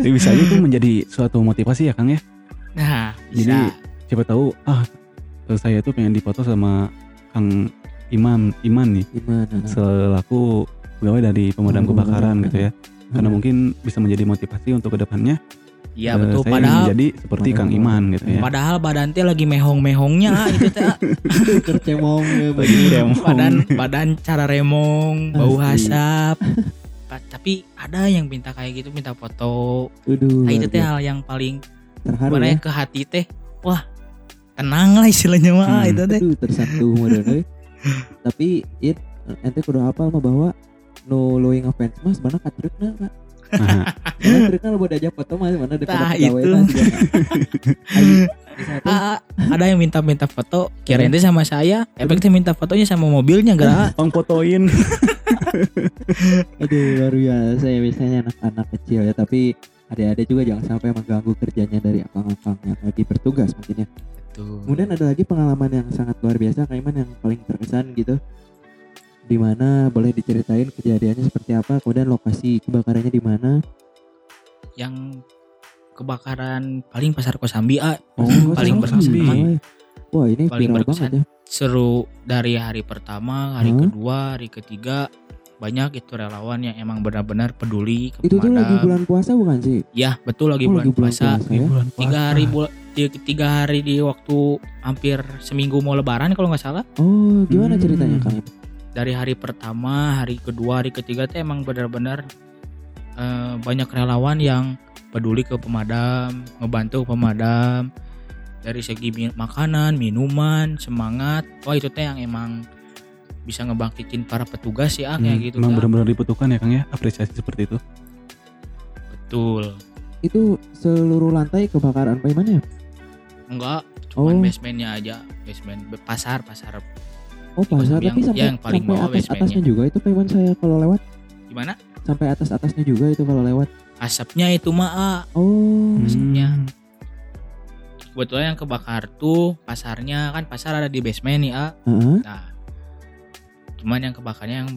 S3: Jadi bisa aja itu menjadi suatu motivasi ya Kang ya.
S4: Nah, bisa.
S3: Jadi siapa tahu ah saya tuh pengen dipoto sama Kang Imam Iman nih
S2: Gimana?
S3: selaku pegawai dari pemadam
S2: Oh,
S3: kebakaran gitu ya. Karena mungkin bisa menjadi motivasi untuk ke depannya
S4: Iya
S3: eh,
S4: betul.
S3: saya
S4: Padahal
S3: menjadi seperti Kang
S2: Padahal-
S3: Iman gitu ya.
S4: padahal badan teh lagi mehong-mehongnya itu teh.
S2: Tercemong ya
S4: badan badan cara remong, bau hasap. Tapi ada yang minta kayak gitu, minta foto. Nah, itu teh hal yang paling
S2: terharu
S4: mana
S2: ya.
S4: ya ke hati teh. Wah, tenang lah istilahnya mah
S3: Hmm.
S4: itu teh.
S2: Tersentuh modern euy. Tapi it ente kudu hafal mah bahwa no lowing offense mas mana katreukna Pak.
S3: Nah,
S2: Mana triknya lo buat aja foto mah mana daripada pegawai
S4: itu. ada yang minta-minta foto, kirain teh sama saya, efeknya minta fotonya sama mobilnya enggak.
S3: Bang fotoin.
S2: Aduh luar biasa ya biasanya anak-anak kecil ya tapi adik-adik juga jangan sampai mengganggu kerjanya dari akang-akang yang lagi bertugas mungkin ya.
S4: Tuh.
S2: Kemudian ada lagi pengalaman yang sangat luar biasa Kak Iman yang paling terkesan gitu. Di mana boleh diceritain kejadiannya seperti apa, kemudian lokasi kebakarannya di mana.
S4: yang kebakaran paling pasar Kosambi ah,
S2: Oh,
S4: Paling
S3: berkesan.
S2: Wah ini
S4: Paling berkesan.
S2: banget ya.
S4: seru dari hari pertama, hari
S2: Hah?
S4: kedua, hari ketiga banyak itu relawan yang emang benar-benar peduli ke
S2: Itu tuh lagi bulan puasa bukan sih?
S4: Ya betul lagi
S2: Oh,
S4: bulan puasa.
S2: puasa ya.
S3: bulan
S4: Tiga hari bul- ti- tiga hari di waktu hampir seminggu mau lebaran kalau nggak salah.
S2: Oh, gimana
S3: Hmm.
S2: ceritanya Kang?
S4: Dari hari pertama, hari kedua, hari ketiga tuh emang benar-benar eh, banyak relawan yang peduli ke pemadam, ngebantu pemadam dari segi makanan, minuman, semangat. Wah itu teh yang emang bisa ngebangkitin para petugas ya kayak
S3: Hmm,
S4: gitu.
S3: Emang benar-benar dibutuhkan ya Kang ya apresiasi seperti itu.
S4: Betul.
S2: Itu seluruh lantai kebakaran apa gimana ya?
S4: Enggak, cuman
S2: Oh.
S4: basementnya aja, basement pasar, pasar.
S2: Oh pasar
S4: Yang-
S2: tapi sampai
S4: yang paling
S2: sampai atas atasnya juga itu Pak saya kalau lewat
S4: Gimana?
S2: sampai atas atasnya juga itu kalau lewat.
S4: Asapnya itu mah ah.
S2: Oh,
S4: Maksudnya.
S3: Hmm.
S4: Kebetulan yang kebakar tuh pasarnya kan pasar ada di basement nih ah.
S2: heeh.
S4: Nah, cuman yang kebakarnya yang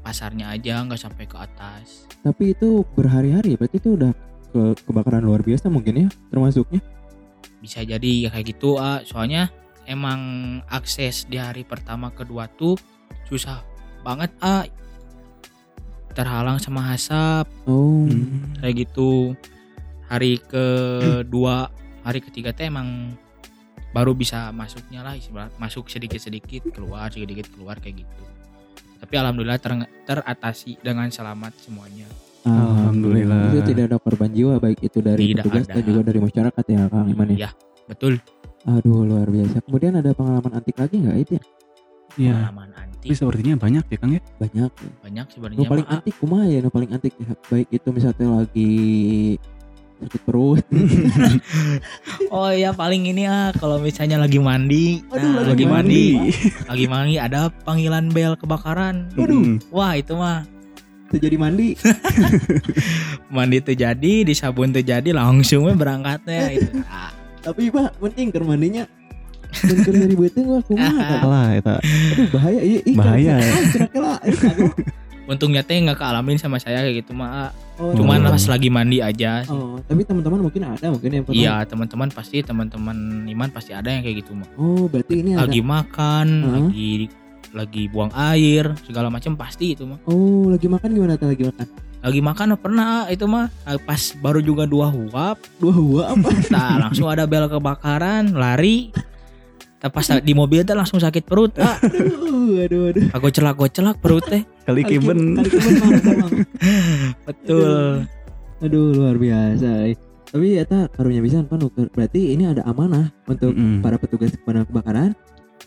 S4: pasarnya aja nggak sampai ke atas.
S2: tapi itu berhari-hari berarti itu udah ke kebakaran luar biasa mungkin ya termasuknya.
S4: Bisa jadi ya kayak gitu ah. Soalnya emang akses di hari pertama kedua tuh susah banget ah. Terhalang sama asap
S2: Oh,
S3: Hmm.
S4: kayak gitu. Hari kedua, hari ketiga teh emang baru bisa masuknya lah masuk sedikit-sedikit keluar sedikit keluar kayak gitu. Tapi alhamdulillah ter- teratasi dengan selamat semuanya.
S3: Alhamdulillah.
S2: Itu tidak ada korban jiwa baik itu dari
S4: Tidak
S2: petugas
S4: ada.
S2: dan juga dari masyarakat ya Kang Iman ya.
S4: Ya, betul.
S2: Aduh luar biasa. Kemudian ada pengalaman antik lagi nggak itu ya?
S3: Iya.
S4: Pengalaman
S3: Tapi
S4: antik
S3: sepertinya banyak ya Kang ya.
S2: Banyak.
S4: banyak
S2: Nu
S4: sebenarnya.
S2: paling
S4: mah,
S2: antik kumaha ya, nu paling antik ya. Baik itu misalnya lagi sakit perut.
S4: Oh iya paling ini ah kalau misalnya lagi mandi,
S2: Aduh,
S4: nah,
S2: lagi
S4: lagi mandi,
S2: mandi.
S4: lagi mandi ada panggilan bel kebakaran.
S3: Waduh.
S4: Wah itu mah
S2: Terjadi mandi.
S4: mandi terjadi, disabun terjadi langsung berangkatnya itu. Ah,
S2: Tapi Pak, penting keur mandinya. Mun keur dari beuteung wah kumaha
S3: eta.
S2: Aduh bahaya iya ih,
S3: Bahaya.
S2: Kira-kira eh, kagok.
S4: Untungnya teh nggak kealamin sama saya kayak gitu mah. ah.
S2: Oh,
S4: Cuman
S3: Hmm.
S4: pas lagi mandi aja. sih.
S2: Oh, tapi teman-teman mungkin ada mungkin yang pernah.
S4: Iya teman-teman pasti teman-teman Iman pasti ada yang kayak gitu mah.
S2: Oh, berarti ini ada.
S4: Lagi makan,
S2: Heeh.
S4: lagi lagi buang air segala macam pasti itu mah.
S2: Oh, lagi makan gimana tuh lagi makan?
S4: Lagi makan pernah itu mah ah, pas baru juga dua huap,
S2: Dua hua apa?
S4: nah langsung ada bel kebakaran, lari. Tapi pas di mobil teh langsung sakit perut. Ah,
S2: aduh, aduh, aduh.
S4: aku celak celak perut teh.
S3: Kali kiben.
S4: Betul.
S2: Aduh, luar biasa. eh. Tapi eta karunya bisa pan berarti ini ada amanah untuk
S3: Mm-mm.
S2: para petugas pemadam kebakaran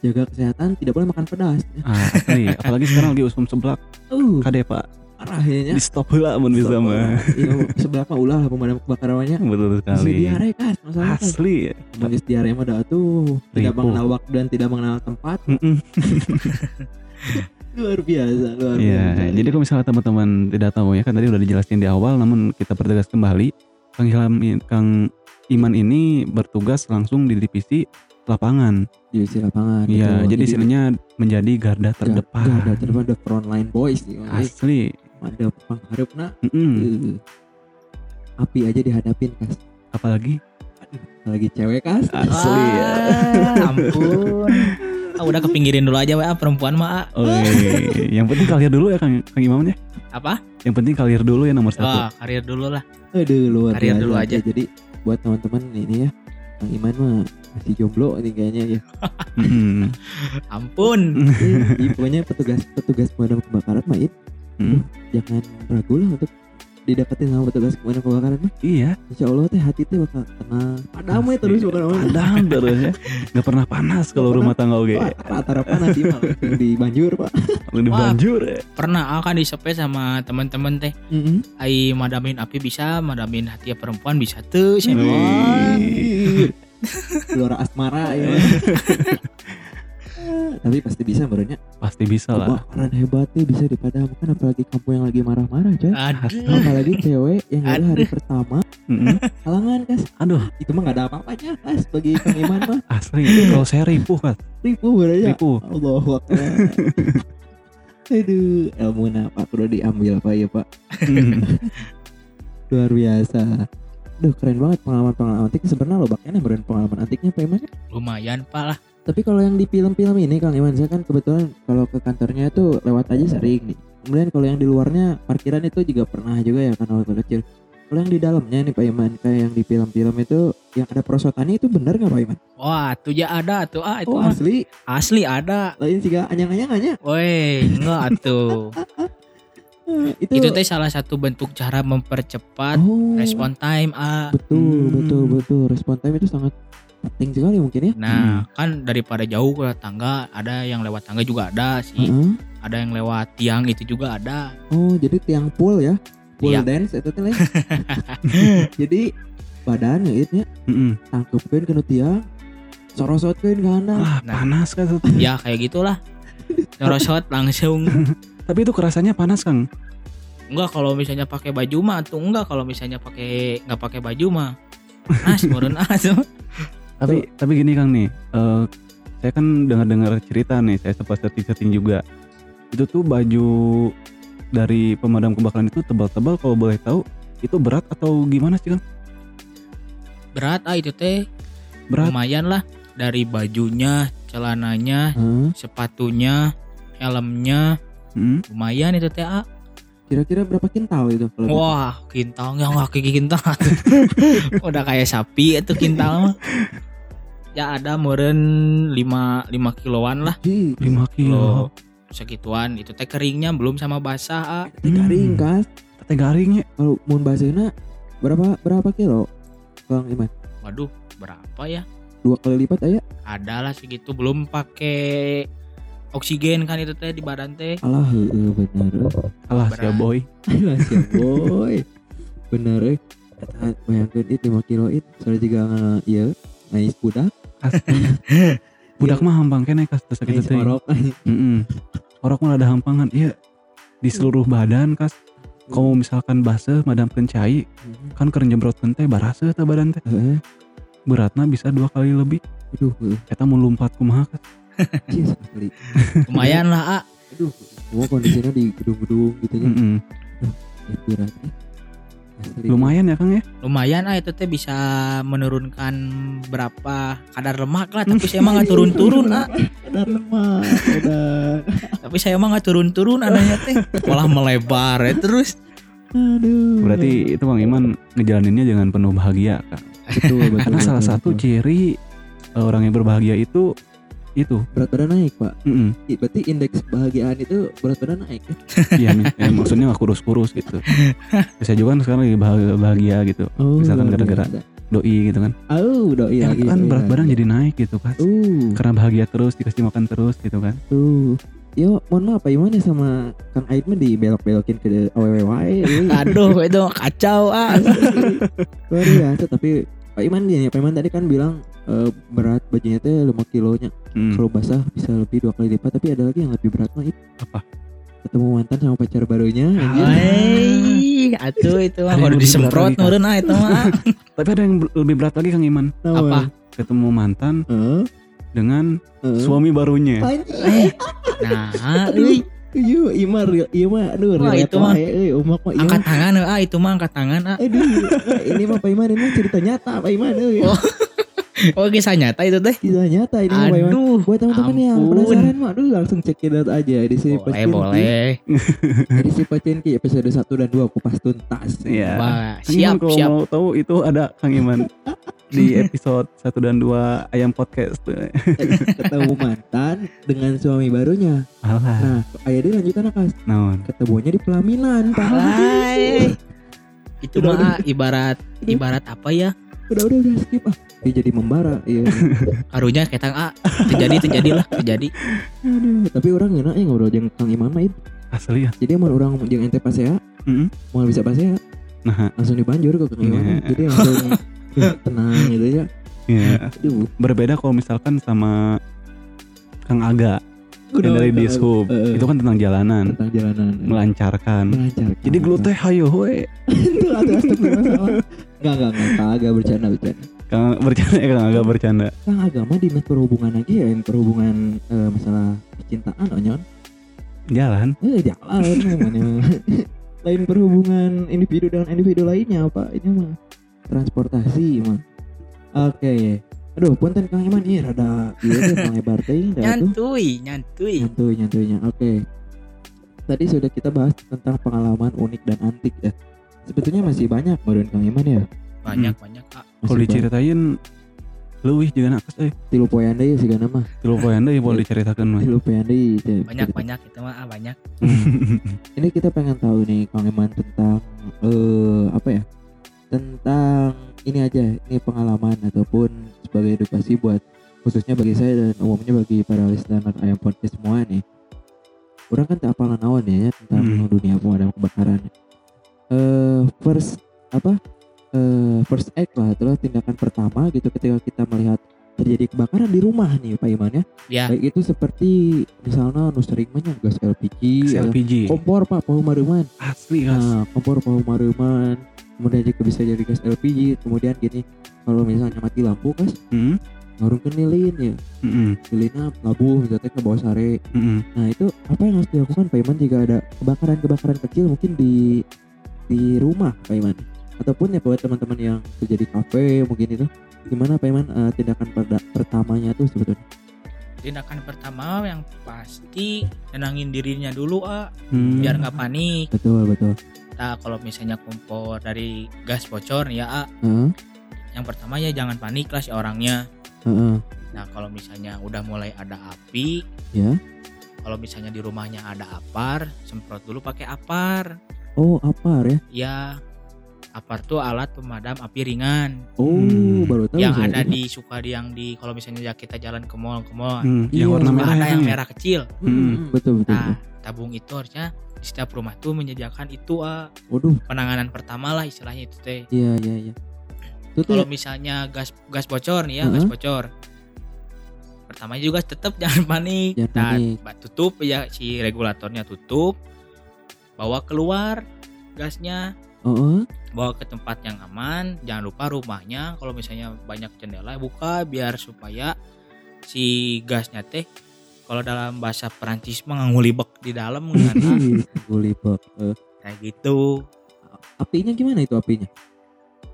S2: jaga kesehatan tidak boleh makan pedas.
S3: Ah, asli. Apalagi sekarang lagi usum seblak.
S2: Uh,
S3: Kade Pak.
S2: parah ya.
S3: Di stop heula mun bisa mah.
S2: Iya, sebelah mah ulah pemadam kebakarannya.
S3: Betul sekali.
S2: diare kan, masalahnya kan.
S3: Asli.
S2: Magis diare mah dah tuh tidak mengenal waktu dan tidak mengenal tempat. Luar biasa, luar
S3: Iya,
S2: biasa.
S3: jadi kalau misalnya teman-teman tidak tahu ya kan tadi udah dijelasin di awal, namun kita pertegas kembali, Kang Ilham, Kang Iman ini bertugas langsung di divisi lapangan.
S2: di isi lapangan.
S3: Iya,
S2: gitu.
S3: jadi istilahnya menjadi garda terdepan.
S2: Garda terdepan the front line boys nih.
S3: Asli.
S2: Ada pengharapna
S3: Mm-mm.
S2: eh, api aja dihadapin kas.
S3: Apalagi
S2: lagi cewek kas
S3: Asli ya.
S4: Ah, ampun. Ah, udah kepinggirin dulu aja wa perempuan mah. ah.
S3: Oke, yang penting kalir dulu ya Kang, Kang Imam ya.
S4: Apa?
S3: Yang penting kalir dulu ya nomor satu.
S4: Wah, karir dulu lah.
S2: aduh luar
S4: Karir
S2: biasa
S4: dulu aja.
S2: jadi buat teman-teman ini ya Iman mah masih jomblo nih kayaknya ya
S3: Mm-mm.
S4: Ampun.
S2: Jadi pokoknya petugas petugas pemadam kebakaran mah It,
S3: Mm.
S2: jangan ragu lah untuk didapetin sama petugas pemadam kebakaran mah
S3: Iya,
S2: Insya Allah teh hati teh bakal tenang padam we terus bukan apa
S3: padam terus ya. Gak pernah panas kalau rumah tangga oke.
S2: Rata-rata panas sih. Yang di banjur pak
S3: Lalu
S4: Wah.
S3: banjur ya.
S4: Pernah akan disepe sama teman-teman teh. Ai madamin api bisa, madamin hati perempuan bisa tuh.
S3: Wih.
S2: Keluar asmara ya. Tapi pasti bisa barunya
S3: Pasti bisa lah.
S2: kebakaran hebat nih bisa dipadamkan apalagi kamu yang lagi marah-marah coy
S4: Aduh.
S2: apalagi cewek yang baru hari pertama.
S3: Mm-mm.
S2: halangan kas.
S3: Aduh,
S2: itu mah gak ada apa-apanya kas bagi Kang Iman mah.
S3: Asli. Kalau saya ripuh kan,
S2: ribu barunya
S3: ripuh.
S2: Allah Akbar. Aduh ilmu apa perlu diambil pak ya pak. Luar biasa Duh keren banget pengalaman-pengalaman antik sebenarnya lo baknya beneran pengalaman antiknya Pak Iman
S4: Lumayan pak lah.
S2: Tapi kalau yang di film-film ini Kang Iman saya kan kebetulan kalau ke kantornya itu lewat aja sering nih. Kemudian kalau yang di luarnya parkiran itu juga pernah juga ya kan waktu kecil. Kalau yang di dalamnya nih Pak Iman kayak yang di film-film itu yang ada perosotannya itu benar nggak Pak Iman?
S4: Wah, tuh ya ada tuh ah itu
S2: Oh
S4: mah.
S2: asli,
S4: asli ada.
S2: lain sih anyang-anyang aja.
S4: Woi, enggak tuh.
S2: Eh, Itu,
S4: Itu teh salah satu bentuk cara mempercepat
S2: oh,
S4: respon time ah.
S2: Betul,
S3: Hmm.
S2: betul, betul. Respon time itu sangat penting sekali mungkin ya.
S4: Nah, kan daripada jauh ke tangga, ada yang lewat tangga juga ada sih.
S2: Heeh.
S4: Ada yang lewat tiang itu juga ada.
S2: Oh, jadi tiang pool ya. Pool
S4: Iya.
S2: dance itu teh. Jadi badan ya itu
S3: Mm-mm.
S2: tangkepkeun ke nu tiang. Sorosotkeun ke handap.
S3: Ah,
S4: Nah.
S3: panas kan.
S4: Ya kayak gitulah. Nyorosot langsung.
S3: Tapi itu kerasanya panas Kang.
S4: Enggak kalau misalnya pakai baju mah tuh enggak kalau misalnya pakai nggak pakai baju mah. As meureun as.
S3: Tapi tapi gini Kang nih, eh, saya kan dengar-dengar cerita nih, saya sempat searching-searching juga. Itu tuh baju dari pemadam kebakaran itu tebal-tebal kalau boleh tahu itu berat atau gimana sih Kang?
S4: Berat ah itu teh.
S3: Berat.
S4: Lumayan lah dari bajunya, celananya,
S2: Hah?
S4: sepatunya, helmnya,
S3: Mm.
S4: lumayan itu teh ah.
S2: Kira-kira berapa kintal itu kalau gitu?
S4: Wah, kintalnya nggak kayak kintal. Udah kayak sapi itu kintal mah. Ya ada meren 5 5 kiloan lah.
S3: 5 kilo.
S4: Segituan itu teh keringnya belum sama basah ah.
S2: teh garing kan.
S3: Teh garingnya.
S2: Kalau mau basahna berapa berapa kilo? Bang Iman,
S4: Waduh, berapa ya?
S2: dua kali lipat aja.
S4: Ada lah segitu belum pakai oksigen kan itu teh di badan teh.
S2: Alah, heeh bener.
S3: Alah sia boy.
S2: Alah siap boy. Bener eh. Eta bayangkeun itu 5 kilo itu soalnya juga ieu ngais budak,
S3: Budak mah hampang kene kas sakitu
S2: ngais
S3: teh.
S2: orok.
S3: Heeh. Orok mah ada hampangan. Iya. Di seluruh badan kas. Kalau misalkan basah madamkeun cai, kan keur nyemprotkeun teh baraseuh teh badan teh.
S2: Heeh.
S3: Beratna bisa dua kali lebih.
S2: Aduh, heeh.
S3: Eta mau lompat kumaha kas.
S2: Asli.
S4: Lumayan lah ah.
S2: Aduh, semua kondisinya di gedung-gedung gitu ya.
S3: Mm-mm.
S2: Ya, berat eh. Asli.
S3: Lumayan ya Kang ya.
S4: Lumayan ah itu teh bisa menurunkan berapa kadar lemak lah tapi saya mah nggak turun-turun ah.
S2: Kadar lemak, udah.
S4: Tapi saya mah nggak turun-turun anaknya teh malah melebar ya terus.
S2: Aduh.
S3: Berarti itu Bang Iman ngejalaninnya dengan penuh bahagia kan.
S2: betul, betul,
S3: Karena salah
S2: betul,
S3: satu
S2: betul.
S3: ciri uh, orang yang berbahagia itu itu.
S2: berat badan naik, Pak.
S3: Mm-mm.
S2: I- Berarti indeks kebahagiaan itu berat badan naik ya?
S3: Iya nih, ya, maksudnya nggak kurus-kurus gitu. Bisa juga kan sekarang lagi bahagia, bahagia gitu.
S2: Oh,
S3: Misalkan gara-gara. Doi gitu kan.
S2: Oh, doi
S3: Ya,
S2: lagi.
S3: kan
S2: doi
S3: berat badan jadi naik gitu kan.
S2: Uh,
S3: Karena bahagia terus dikasih makan terus gitu kan.
S2: tuh. Yo, mohon maaf Pak Iman ya sama Kang Aid mah dibelok-belokin ke euy.
S4: Aduh itu kacau ah.
S2: Luar biasa tapi Pak Iman gini, Pak Iman tadi kan bilang eh, berat bajunya teh 5 kilonya.
S3: Hmm.
S2: Kalau basah bisa lebih dua kali lipat tapi ada lagi yang lebih berat mah itu.
S3: Apa?
S2: Ketemu mantan sama pacar barunya anjir.
S4: Atuh itu mah baru disemprot meureun ah itu mah. ah.
S3: Tapi ada yang lebih berat lagi Kang Iman.
S4: Apa?
S3: Ketemu mantan
S2: Heeh.
S3: dengan
S2: heeh.
S3: suami barunya.
S4: Nah, euy,
S2: Iya, Imar, iya mah, aduh,
S4: Wah, itu mah.
S2: euy, umak mah, iya
S4: angkat
S2: mah.
S4: tangan ah itu mah angkat tangan ah.
S2: Aduh, ini mah Pak Iman ini cerita nyata Pak Iman.
S4: Oh. Oh kisah nyata itu teh.
S2: Kisah nyata ini.
S4: Aduh.
S2: Buat teman-teman yang penasaran mah, aduh langsung check it out aja di sini
S4: Boleh boleh.
S2: Edisi Pacinki episode 1 dan 2 kupas tuntas.
S3: Iya.
S4: Wah,
S3: Kang Iman
S4: siap
S3: kalau
S4: siap.
S3: mau tahu itu ada Kang Iman di episode 1 dan 2 Ayam Podcast.
S2: Ketemu mantan dengan suami barunya.
S3: Alah,
S2: Nah, ayah dia lanjutan akas.
S3: naon.
S2: Ketemunya di pelaminan, Pak.
S4: Alay. Itu mah ibarat ibarat apa ya?
S2: Udah udah udah skip ah. Dia jadi membara. Iya.
S4: Karunya ketang A. Terjadi terjadilah terjadi.
S2: Aduh, tapi orang enak ya ngobrol jeung Kang Iman mah itu.
S3: Asli ya.
S2: Jadi mau orang jeung ente pasea,
S3: Heeh.
S2: mau bisa pasea,
S3: Nah,
S2: langsung dibanjur ke Kang Iman.
S3: Iya.
S2: Jadi langsung uh, tenang gitu ya.
S3: iya.
S2: Aduh,
S3: Berbeda kalau misalkan sama Kang Aga yang dari Dishub.
S2: Eh.
S3: Itu kan tentang jalanan,
S2: tentang jalanan.
S3: melancarkan.
S2: Melancarkan.
S3: Jadi gelut teh hayo we.
S2: Enggak enggak enggak kagak bercanda bercanda.
S3: Kang bercanda ya Kang Aga bercanda.
S2: Kang agama dinas perhubungan lagi ya yang perhubungan eh, masalah percintaan onyon.
S3: Jalan.
S2: Eh jalan namanya. Lain perhubungan individu dengan individu lainnya apa ini mah transportasi mah. Oke. Aduh, punten Kang Iman ini rada ieu teh malebar teuing dah tuh.
S4: Nyantuy, nyantuy.
S2: Nyantuy nyantuinya. Oke. Tadi sudah kita bahas tentang pengalaman unik dan antik ya. Sebetulnya masih banyak menurut Kang Iman ya.
S4: Banyak banyak A.
S2: Masih
S3: Kalau
S2: banyak.
S3: diceritain leuwih jeung nakes euy.
S2: tilu poean deui sih kana mah.
S3: Tilu poean deui boleh diceritakeun mah.
S2: Tilu poean deui. teh.
S4: Banyak banyak itu mah A, banyak.
S2: Ini kita pengen tahu nih Kang Iman tentang eh apa ya? Tentang ini aja, ini pengalaman ataupun sebagai edukasi buat khususnya bagi saya dan umumnya bagi para listener ayam podcast semua nih. Orang kan tak apalan naon ya tentang
S3: Hmm.
S2: dunia pemadam kebakaran. Eh first apa? Eh first act lah, itulah tindakan pertama gitu ketika kita melihat terjadi kebakaran di rumah nih Pak Iman ya.
S4: Ya.
S2: Baik itu seperti misalnya nu sering mah nya gas LPG,
S3: LPG.
S2: kompor Pak Paumaruman.
S3: Asli kas.
S2: Nah, kompor Paumaruman. Kemudian juga bisa jadi gas LPG. Kemudian gini, kalau misalnya mati lampu kas,
S3: Heeh.
S2: ngarungkeun lilin ya.
S3: Heeh.
S2: Lilinnya labuh misalnya ke bawah sare.
S3: Heeh.
S2: Nah, itu apa yang harus dilakukan Pak Iman jika ada kebakaran-kebakaran kecil mungkin di di rumah Pak Iman ataupun ya buat teman-teman yang kerja di kafe mungkin itu gimana Pak Iman eh, tindakan perda- pertamanya tuh sebetulnya
S4: Tindakan pertama yang pasti nenangin dirinya dulu A,
S3: Hmm.
S4: biar nggak panik.
S2: betul betul
S4: Nah, kalau misalnya kompor dari gas bocor ya A,
S2: Heeh,
S4: yang pertama ya jangan panik lah si orangnya.
S2: heeh.
S4: Nah, kalau misalnya udah mulai ada api,
S2: Ya.
S4: kalau misalnya di rumahnya ada apar, semprot dulu pakai apar.
S2: Oh apa ya
S4: Ya, apar tuh alat pemadam api ringan
S2: oh
S3: Hmm.
S2: baru tahu
S4: yang ada
S2: itu.
S4: di suka di yang di kalau misalnya ya kita jalan ke mall ke mall,
S3: Hmm,
S2: Iya,
S3: yang warna
S2: suka
S3: merah
S4: ada yang
S3: ya?
S4: merah kecil.
S2: Hmm, betul betul,
S4: Nah, tabung itu harusnya di setiap rumah tuh menyediakan itu ah
S2: waduh
S4: penanganan pertama lah istilahnya itu teh.
S2: iya iya iya
S4: Kalau misalnya gas gas bocor nih ya, gas
S2: Heeh.
S4: bocor. Pertama juga tetap jangan panik.
S2: Jangan
S4: Nah,
S2: panik.
S4: ba- tutup ya si regulatornya tutup. Bawa keluar gasnya,
S2: oh, oh.
S4: bawa ke tempat yang aman. Jangan lupa rumahnya kalau misalnya banyak jendela buka biar supaya si gasnya teh kalau dalam bahasa Perancis mah ngulibek di dalam kan, ah.
S2: Ih, gulibek. Eh,
S4: kayak gitu.
S2: apinya gimana itu apinya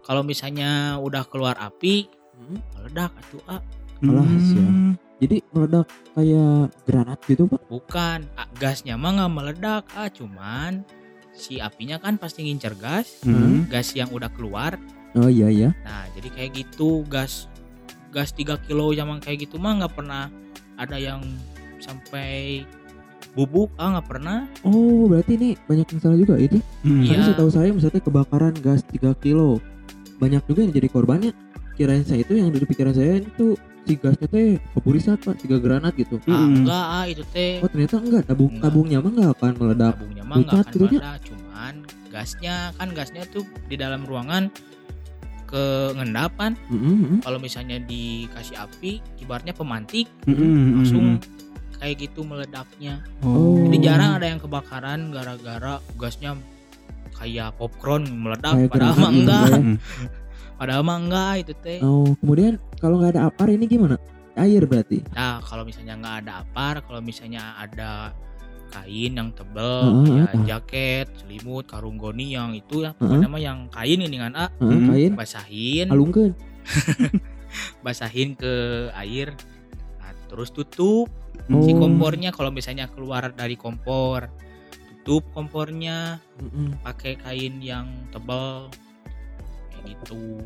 S4: Kalau misalnya udah keluar api,
S2: Hmm.
S4: meledak atuh ah.
S3: Hmm.
S2: Jadi meledak kayak granat gitu pak
S4: Bukan, ah, gasnya mah nggak meledak, ah cuman si apinya kan pasti ngincer gas,
S3: Hmm.
S4: gas yang udah keluar.
S2: oh iya iya
S4: Nah, jadi kayak gitu gas gas 3 kilo yang kayak gitu mah nggak pernah ada yang sampai bubuk, ah nggak pernah.
S2: oh berarti ini banyak yang salah juga itu
S3: Hmm.
S4: Iya.
S2: Karena setahu saya misalnya kebakaran gas 3 kilo banyak juga yang jadi korbannya kirain saya itu yang di pikiran saya itu si gasnya teh keburisat pak tiga granat gitu
S4: Ah
S3: Mm-mm.
S4: enggak, ah itu teh
S2: oh ternyata enggak tabung
S4: Enggak.
S2: tabungnya mah enggak akan meledak
S4: tabungnya mah nggak
S2: pucat
S4: akan meledak, cuman gasnya kan gasnya tuh di dalam ruangan ke ngendapan.
S2: Mm-mm.
S4: Kalau misalnya dikasih api, ibaratnya pemantik
S3: Hmm.
S4: langsung kayak gitu meledaknya.
S2: Oh.
S4: Jadi jarang ada yang kebakaran gara-gara gasnya kayak popcorn meledak
S2: Kayak
S4: padahal
S2: gitu
S4: enggak. Padahal mah enggak itu teh.
S2: oh kemudian kalau nggak ada apar ini gimana air berarti
S4: Nah, kalau misalnya nggak ada apar, kalau misalnya ada kain yang tebel,
S2: Heeh,
S4: ya
S2: ah.
S4: jaket, selimut, karung goni yang itu ya, mah yang kain ini kan A,
S2: Heeh,
S3: Hmm.
S2: kain
S4: basahin,
S2: alungkeun
S4: basahin ke air nah, terus tutup si
S2: Oh.
S4: kompornya kalau misalnya keluar dari kompor tutup kompornya
S2: Mm-mm.
S4: pakai kain yang tebal gitu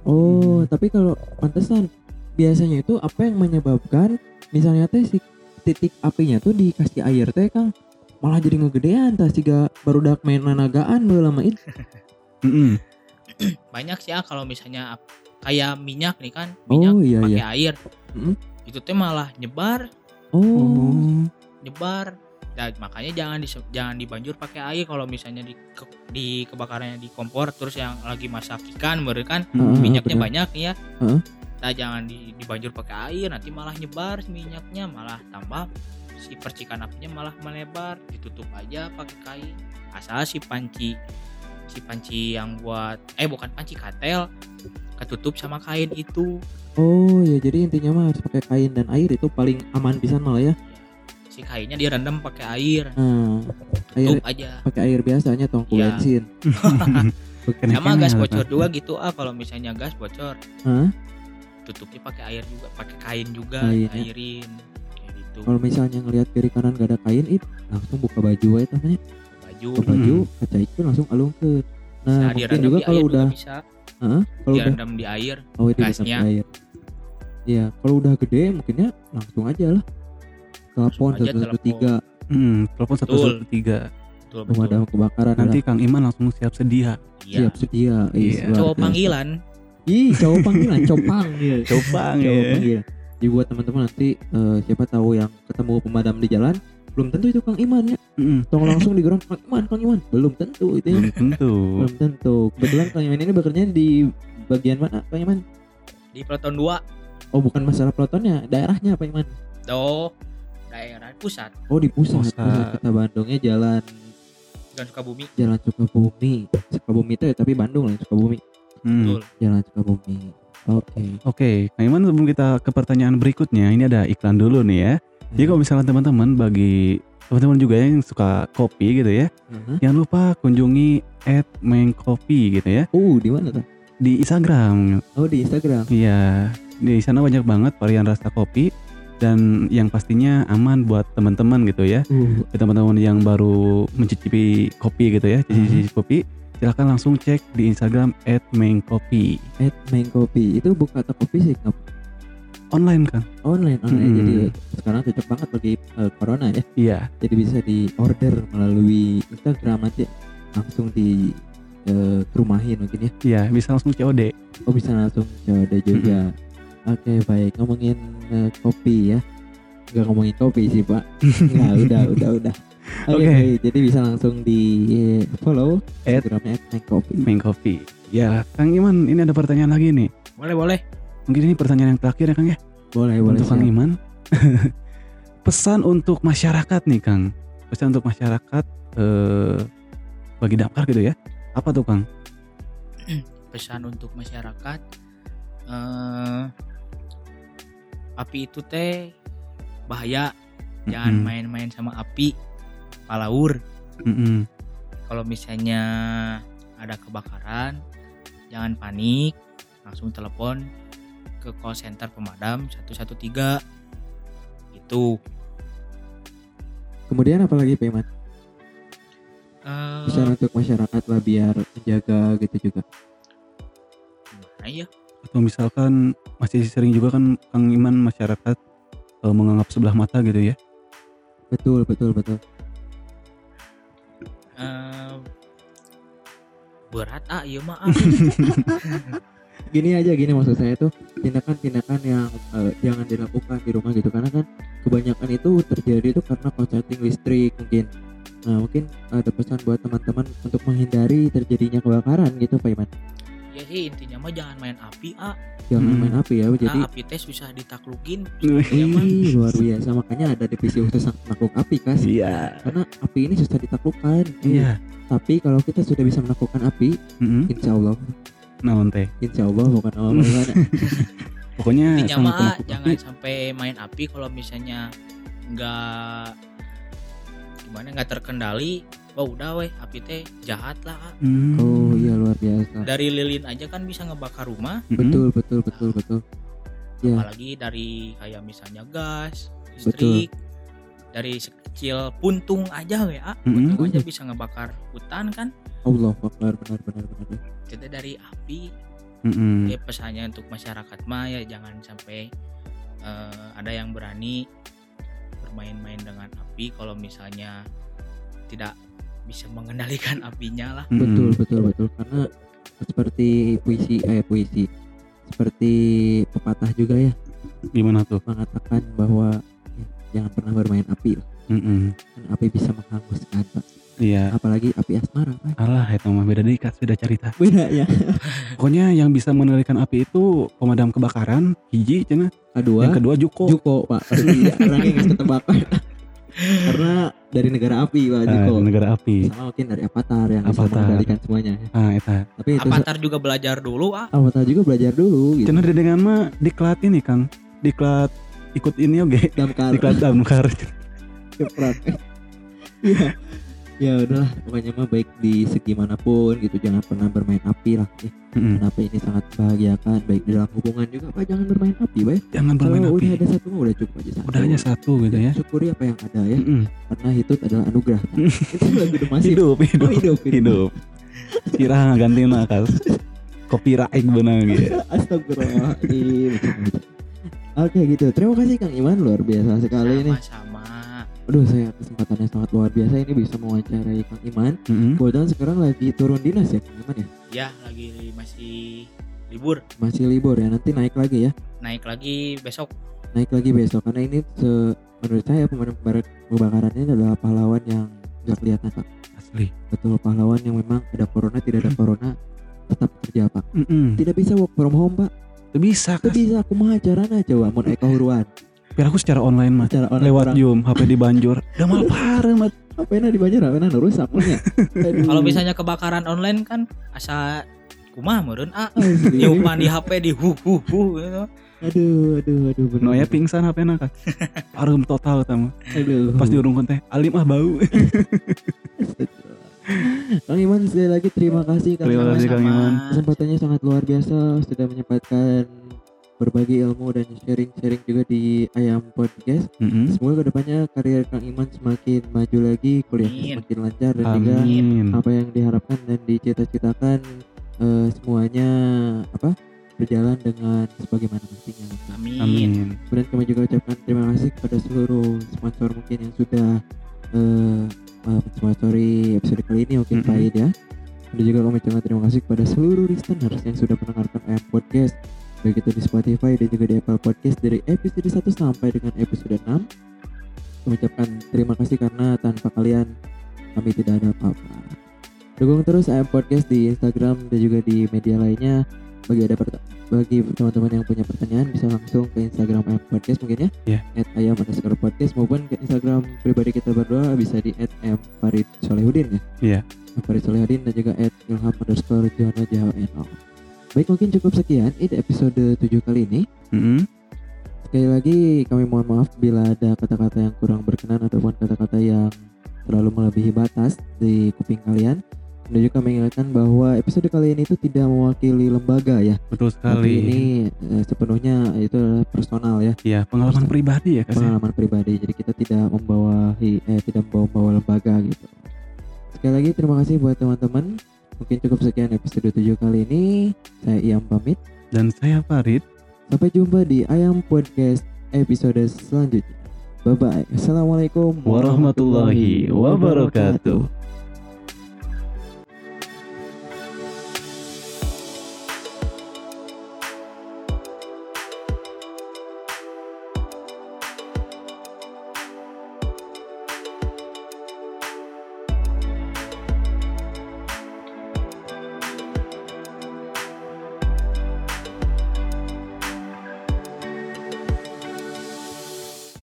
S2: Oh, tapi kalau pantesan biasanya itu apa yang menyebabkan misalnya teh si titik apinya tuh dikasih air teh Kang malah jadi ngegedean tah siga baru dak main nanagaan lama itu.
S4: Banyak sih ah kalau misalnya kayak minyak nih kan minyak
S2: Oh iya
S4: pakai
S2: iya.
S4: air
S2: Mm.
S4: itu teh malah nyebar
S2: Oh.
S3: Oh.
S4: nyebar Dan makanya jangan dise- jangan dibanjur pakai air kalau misalnya di ke- di kebakarannya di kompor terus yang lagi masak ikan baru kan
S2: Heeh,
S4: minyaknya
S2: benar.
S4: banyak ya
S2: Heeh.
S4: nah jangan di, dibanjur pakai air nanti malah nyebar minyaknya malah tambah si percikan apinya malah melebar ditutup aja pakai kain asal si panci si panci yang buat eh bukan panci katel ketutup sama kain itu
S2: Oh ya jadi intinya mah harus pakai kain dan air itu paling aman pisan malah ya.
S4: Si kainnya direndam pakai air
S2: Nah, air
S4: tutup aja
S2: pakai air biasanya tongku
S4: Iya.
S2: bensin.
S4: Sama gas
S3: ya,
S4: bocor juga gitu ah kalau misalnya gas bocor
S2: Hah?
S4: tutupnya pakai air juga pakai kain juga
S2: Kain, ya.
S4: airin kayak gitu
S2: Kalau misalnya ngelihat kiri kanan gak ada kain it langsung buka baju aja namanya.
S4: baju
S2: Buka baju, kaca itu langsung alungkeun. Nah,
S4: bisa
S2: mungkin juga
S4: di
S2: kalau udah
S4: bisa
S2: Heeh, kalau udah
S4: di air
S2: Oh itu bisa
S4: gasnya.
S2: air. Iya, kalau udah gede mungkinnya langsung aja lah. Telepon satu tiga
S3: Hmm, telepon satu satu tiga.
S2: pemadam kebakaran
S3: Nanti Kang Iman langsung siap sedia.
S4: iya
S2: siap sedia.
S3: Iya.
S2: luar
S4: cowok panggilan
S2: Ih, cowok panggilan, copang ya. Cowok
S3: ya.
S2: panggilan. Jadi buat teman-teman nanti eh, siapa tahu yang ketemu pemadam di jalan belum tentu itu Kang Iman ya.
S3: Mm-mm.
S2: Tolong langsung digerak Kang Iman, Kang Iman. Belum tentu itu ya.
S3: Belum tentu.
S2: Belum tentu. Kebetulan Kang Iman ini bekerja di bagian mana Kang Iman?
S4: di Peleton 2
S2: Oh bukan masalah pelotonnya, daerahnya Pak Iman.
S4: do daerah pusat
S2: Oh di pusat,
S3: Pusat.
S2: pusat kota Bandungnya jalan
S4: dan Sukabumi
S2: Jalan Sukabumi. Sukabumi itu ya tapi Bandung lah Sukabumi.
S3: Hmm.
S4: betul
S2: Jalan Sukabumi. Oke.
S3: Oke, Kang Iman sebelum kita ke pertanyaan berikutnya, ini ada iklan dulu nih ya. Jadi kalau misalnya teman-teman bagi teman-teman juga yang suka kopi gitu ya,
S2: Heeh.
S3: jangan lupa kunjungi @mengkopi gitu ya
S2: Oh, di mana tuh?
S3: di Instagram.
S2: Oh, di Instagram.
S3: Iya, di sana banyak banget varian rasa kopi dan yang pastinya aman buat teman-teman gitu ya.
S2: Uh,
S3: teman-teman yang baru mencicipi kopi gitu ya, cicipi kopi, silahkan langsung cek di Instagram
S2: at Main Kopi. Itu buka toko fisik nggak?
S3: Online kan?
S2: online online
S3: Hmm.
S2: jadi sekarang cocok banget bagi eh, corona ya.
S3: Iya.
S2: Jadi bisa di order melalui Instagram nanti langsung di eh, kerumahin mungkin ya.
S3: Iya, bisa langsung COD.
S2: Oh bisa langsung COD juga. Oke baik ngomongin eh, kopi ya. Gak ngomongin kopi sih pak. Nggak udah udah udah. Oke
S3: Oke.
S2: baik, jadi bisa langsung di eh, follow
S3: At
S2: Instagramnya at Main Kopi.
S3: Main Coffee. Ya, Kang Iman, ini ada pertanyaan lagi nih.
S4: boleh boleh
S3: Mungkin ini pertanyaan yang terakhir ya Kang ya,
S2: Boleh boleh.
S3: untuk Kang
S2: siap.
S3: Iman. Pesan untuk masyarakat nih Kang. Pesan untuk masyarakat eh bagi damkar gitu ya. Apa tuh Kang?
S4: pesan untuk masyarakat eh api itu teh bahaya. Jangan main-main sama api palaur.
S3: Mm-mm.
S4: kalau misalnya ada kebakaran jangan panik. Langsung telepon ke call center pemadam 113 itu
S2: Kemudian apalagi Pak Iman?
S4: eh
S2: Pesan untuk masyarakat lah biar menjaga gitu juga.
S4: gimana ya
S3: Atau misalkan masih sering juga kan Kang Iman masyarakat eh, menganggap sebelah mata gitu ya.
S2: Betul betul betul.
S4: Eh, berat ah iya mah ah.
S2: Gini aja gini maksud saya tuh tindakan-tindakan yang eh, jangan dilakukan di rumah gitu karena kan kebanyakan itu terjadi itu karena korsleting listrik mungkin. Nah mungkin ada pesan buat teman-teman untuk menghindari terjadinya kebakaran gitu Pak Iman.
S4: Ya sih intinya mah jangan main api ah
S2: Jangan
S3: Hmm.
S2: main api ya. Jadi
S4: nah, api teh susah ditaklukin ya
S2: Ih, luar biasa makanya ada divisi khusus sang penakluk api kas
S3: Iya.
S2: karena api ini susah ditaklukkan Eh,
S3: Iya.
S2: tapi kalau kita sudah bisa menaklukkan api
S3: Mm-mm.
S2: insya Allah
S3: Naon teh.
S2: insya Allah bukan Allah bagaimana
S3: Pokoknya
S4: intinya mah ah, jangan
S3: api-
S4: sampai main api kalau misalnya nggak gimana nggak terkendali oh udah weh api teh jahat lah ah.
S3: Hmm.
S2: oh iya luar biasa
S4: dari lilin aja kan bisa ngebakar rumah
S3: Mm-mm.
S2: betul betul betul betul Iya.
S4: apalagi dari kayak misalnya gas listrik dari sekecil puntung aja ya puntung aja bisa ngebakar hutan kan
S2: Allah Akbar benar benar benar.
S4: kita dari api
S3: Mm-mm.
S4: ya pesannya untuk masyarakat mah ya jangan sampai eh, ada yang berani bermain-main dengan api kalau misalnya tidak bisa mengendalikan apinya lah
S3: Mm-mm.
S2: Betul betul betul karena seperti puisi eh puisi seperti pepatah juga ya
S3: Gimana tuh?
S2: mengatakan bahwa eh, jangan pernah bermain api lah.
S3: Mm-mm.
S2: kan api bisa menghanguskan Pak.
S3: Iya.
S2: apalagi api asmara Pak.
S3: Alah, itu mah beda dikit beda cerita.
S2: beda ya
S3: Pokoknya yang bisa mengendalikan api itu pemadam kebakaran, hiji cenah.
S2: kedua
S3: Yang kedua Juko.
S2: Juko Pak pasti ya, orangnya nggak karena dari negara api Pak
S3: Ah,
S2: Juko
S3: negara api.
S2: sama mungkin dari Avatar yang bisa mengendalikan semuanya
S3: Ah, eta.
S2: tapi itu
S4: Avatar juga belajar dulu ah
S2: Avatar juga belajar dulu gitu
S3: Cenah dengan mah diklat ini, Kang. Diklat ikut ini oke.
S2: damkar
S3: Diklat damkar.
S2: keprak ya ya udahlah pokoknya mah baik di segi mana pun gitu jangan pernah bermain api lah ya.
S3: Mm-mm.
S2: kenapa ini sangat membahagiakan baik di dalam hubungan juga pak jangan bermain api pak ya.
S3: Jangan
S2: kalau
S3: bermain
S2: udah
S3: api.
S2: ada satu mah udah cukup aja satu
S3: Udah hanya satu gitu ya.
S2: syukuri apa yang ada ya
S3: Mm-mm.
S2: karena itu adalah anugerah kan? itu lagu Massive
S3: Hidup,
S2: oh,
S3: hidup,
S2: hidup hidup
S3: hidup. Kira ganti kas. Copyright benar gitu.
S2: Astagfirullahaladzim Oke gitu Terima kasih Kang Iman Luar biasa sekali ini
S4: sama-sama
S2: Aduh saya kesempatannya sangat luar biasa Ini bisa mewawancarai Kang Iman.
S3: Mm-mm.
S2: Kebetulan sekarang lagi turun dinas ya Kang Iman ya?
S4: Ya lagi masih libur.
S2: Masih libur ya Nanti naik lagi ya?
S4: Naik lagi besok.
S2: Naik lagi besok Karena ini se- menurut saya pemadam kebakaran- ini adalah pahlawan yang gak kelihatan Pak.
S3: Asli.
S2: Betul pahlawan yang memang ada corona tidak ada corona Tetap kerja Pak.
S3: Mm-mm.
S2: Tidak bisa work from home Pak.
S3: Tuh bisa
S2: Tidak bisa aku mah caranya coba Mau Eka Huruan
S3: Biar aku secara online mah.
S2: Secara online
S3: Lewat Zoom, HP dibanjur. Udah malah parah mat.
S2: apa enak dibanjir apa enak rusak punya
S4: kalau misalnya kebakaran online kan asa kumah meureun ah
S2: Asli.
S4: nyuman di HP di hu hu hu gitu
S2: aduh aduh aduh bener
S3: No ya pingsan HP nak. Parum total tama.
S2: aduh
S3: Pas diurungkan teh, alim ah bau.
S2: Kang Iman sekali lagi terima kasih Kang
S3: Terima
S2: Iman.
S3: kasih, Kang Iman.
S2: kesempatannya sangat luar biasa sudah menyempatkan berbagi ilmu dan sharing-sharing juga di Ayam Podcast.
S3: Mm-mm.
S2: Semoga ke depannya karir Kang Iman semakin maju lagi, kuliahnya
S4: Amin.
S2: semakin lancar dan juga
S3: Amin.
S2: apa yang diharapkan dan dicita-citakan eh, semuanya apa berjalan dengan sebagaimana mestinya.
S4: amin,
S3: Amin.
S2: Kemudian kami juga ucapkan terima kasih kepada seluruh sponsor mungkin yang sudah eh uh, mensponsori episode kali ini mungkin
S3: Mm-mm.
S2: Faid ya. Dan juga kami ucapkan terima kasih kepada seluruh listeners yang sudah mendengarkan AM Podcast baik itu di Spotify dan juga di Apple Podcast dari episode 1 sampai dengan episode 6. Kami ucapkan terima kasih karena tanpa kalian kami tidak ada apa-apa. Dukung terus AM Podcast di Instagram dan juga di media lainnya. Bagi ada bagi teman-teman yang punya pertanyaan bisa langsung ke Instagram AM Podcast mungkin ya.
S3: Iya.
S2: At ayam underscore podcast maupun ke Instagram pribadi kita berdua bisa di at m farid solehudin ya.
S3: Iya.
S2: M farid solehudin dan juga at ilham underscore jono. Baik mungkin cukup sekian ini episode 7 kali ini.
S3: Mm-mm.
S2: Sekali lagi kami mohon maaf bila ada kata-kata yang kurang berkenan ataupun kata-kata yang terlalu melebihi batas di kuping kalian. Dan juga mengingatkan bahwa episode kali ini itu tidak mewakili lembaga ya.
S3: Betul
S2: Tapi
S3: sekali.
S2: ini eh, sepenuhnya itu adalah personal ya,
S3: Iya, pengalaman pribadi ya kasih.
S2: pengalaman pribadi. Jadi kita tidak membawa eh tidak membawa lembaga gitu. Sekali lagi terima kasih buat teman-teman. Mungkin cukup sekian episode 7 kali ini. Saya Iam pamit.
S3: Dan saya Farid.
S2: Sampai jumpa di Ayam Podcast episode selanjutnya. Bye bye. Assalamualaikum
S3: Warahmatullahi wabarakatuh.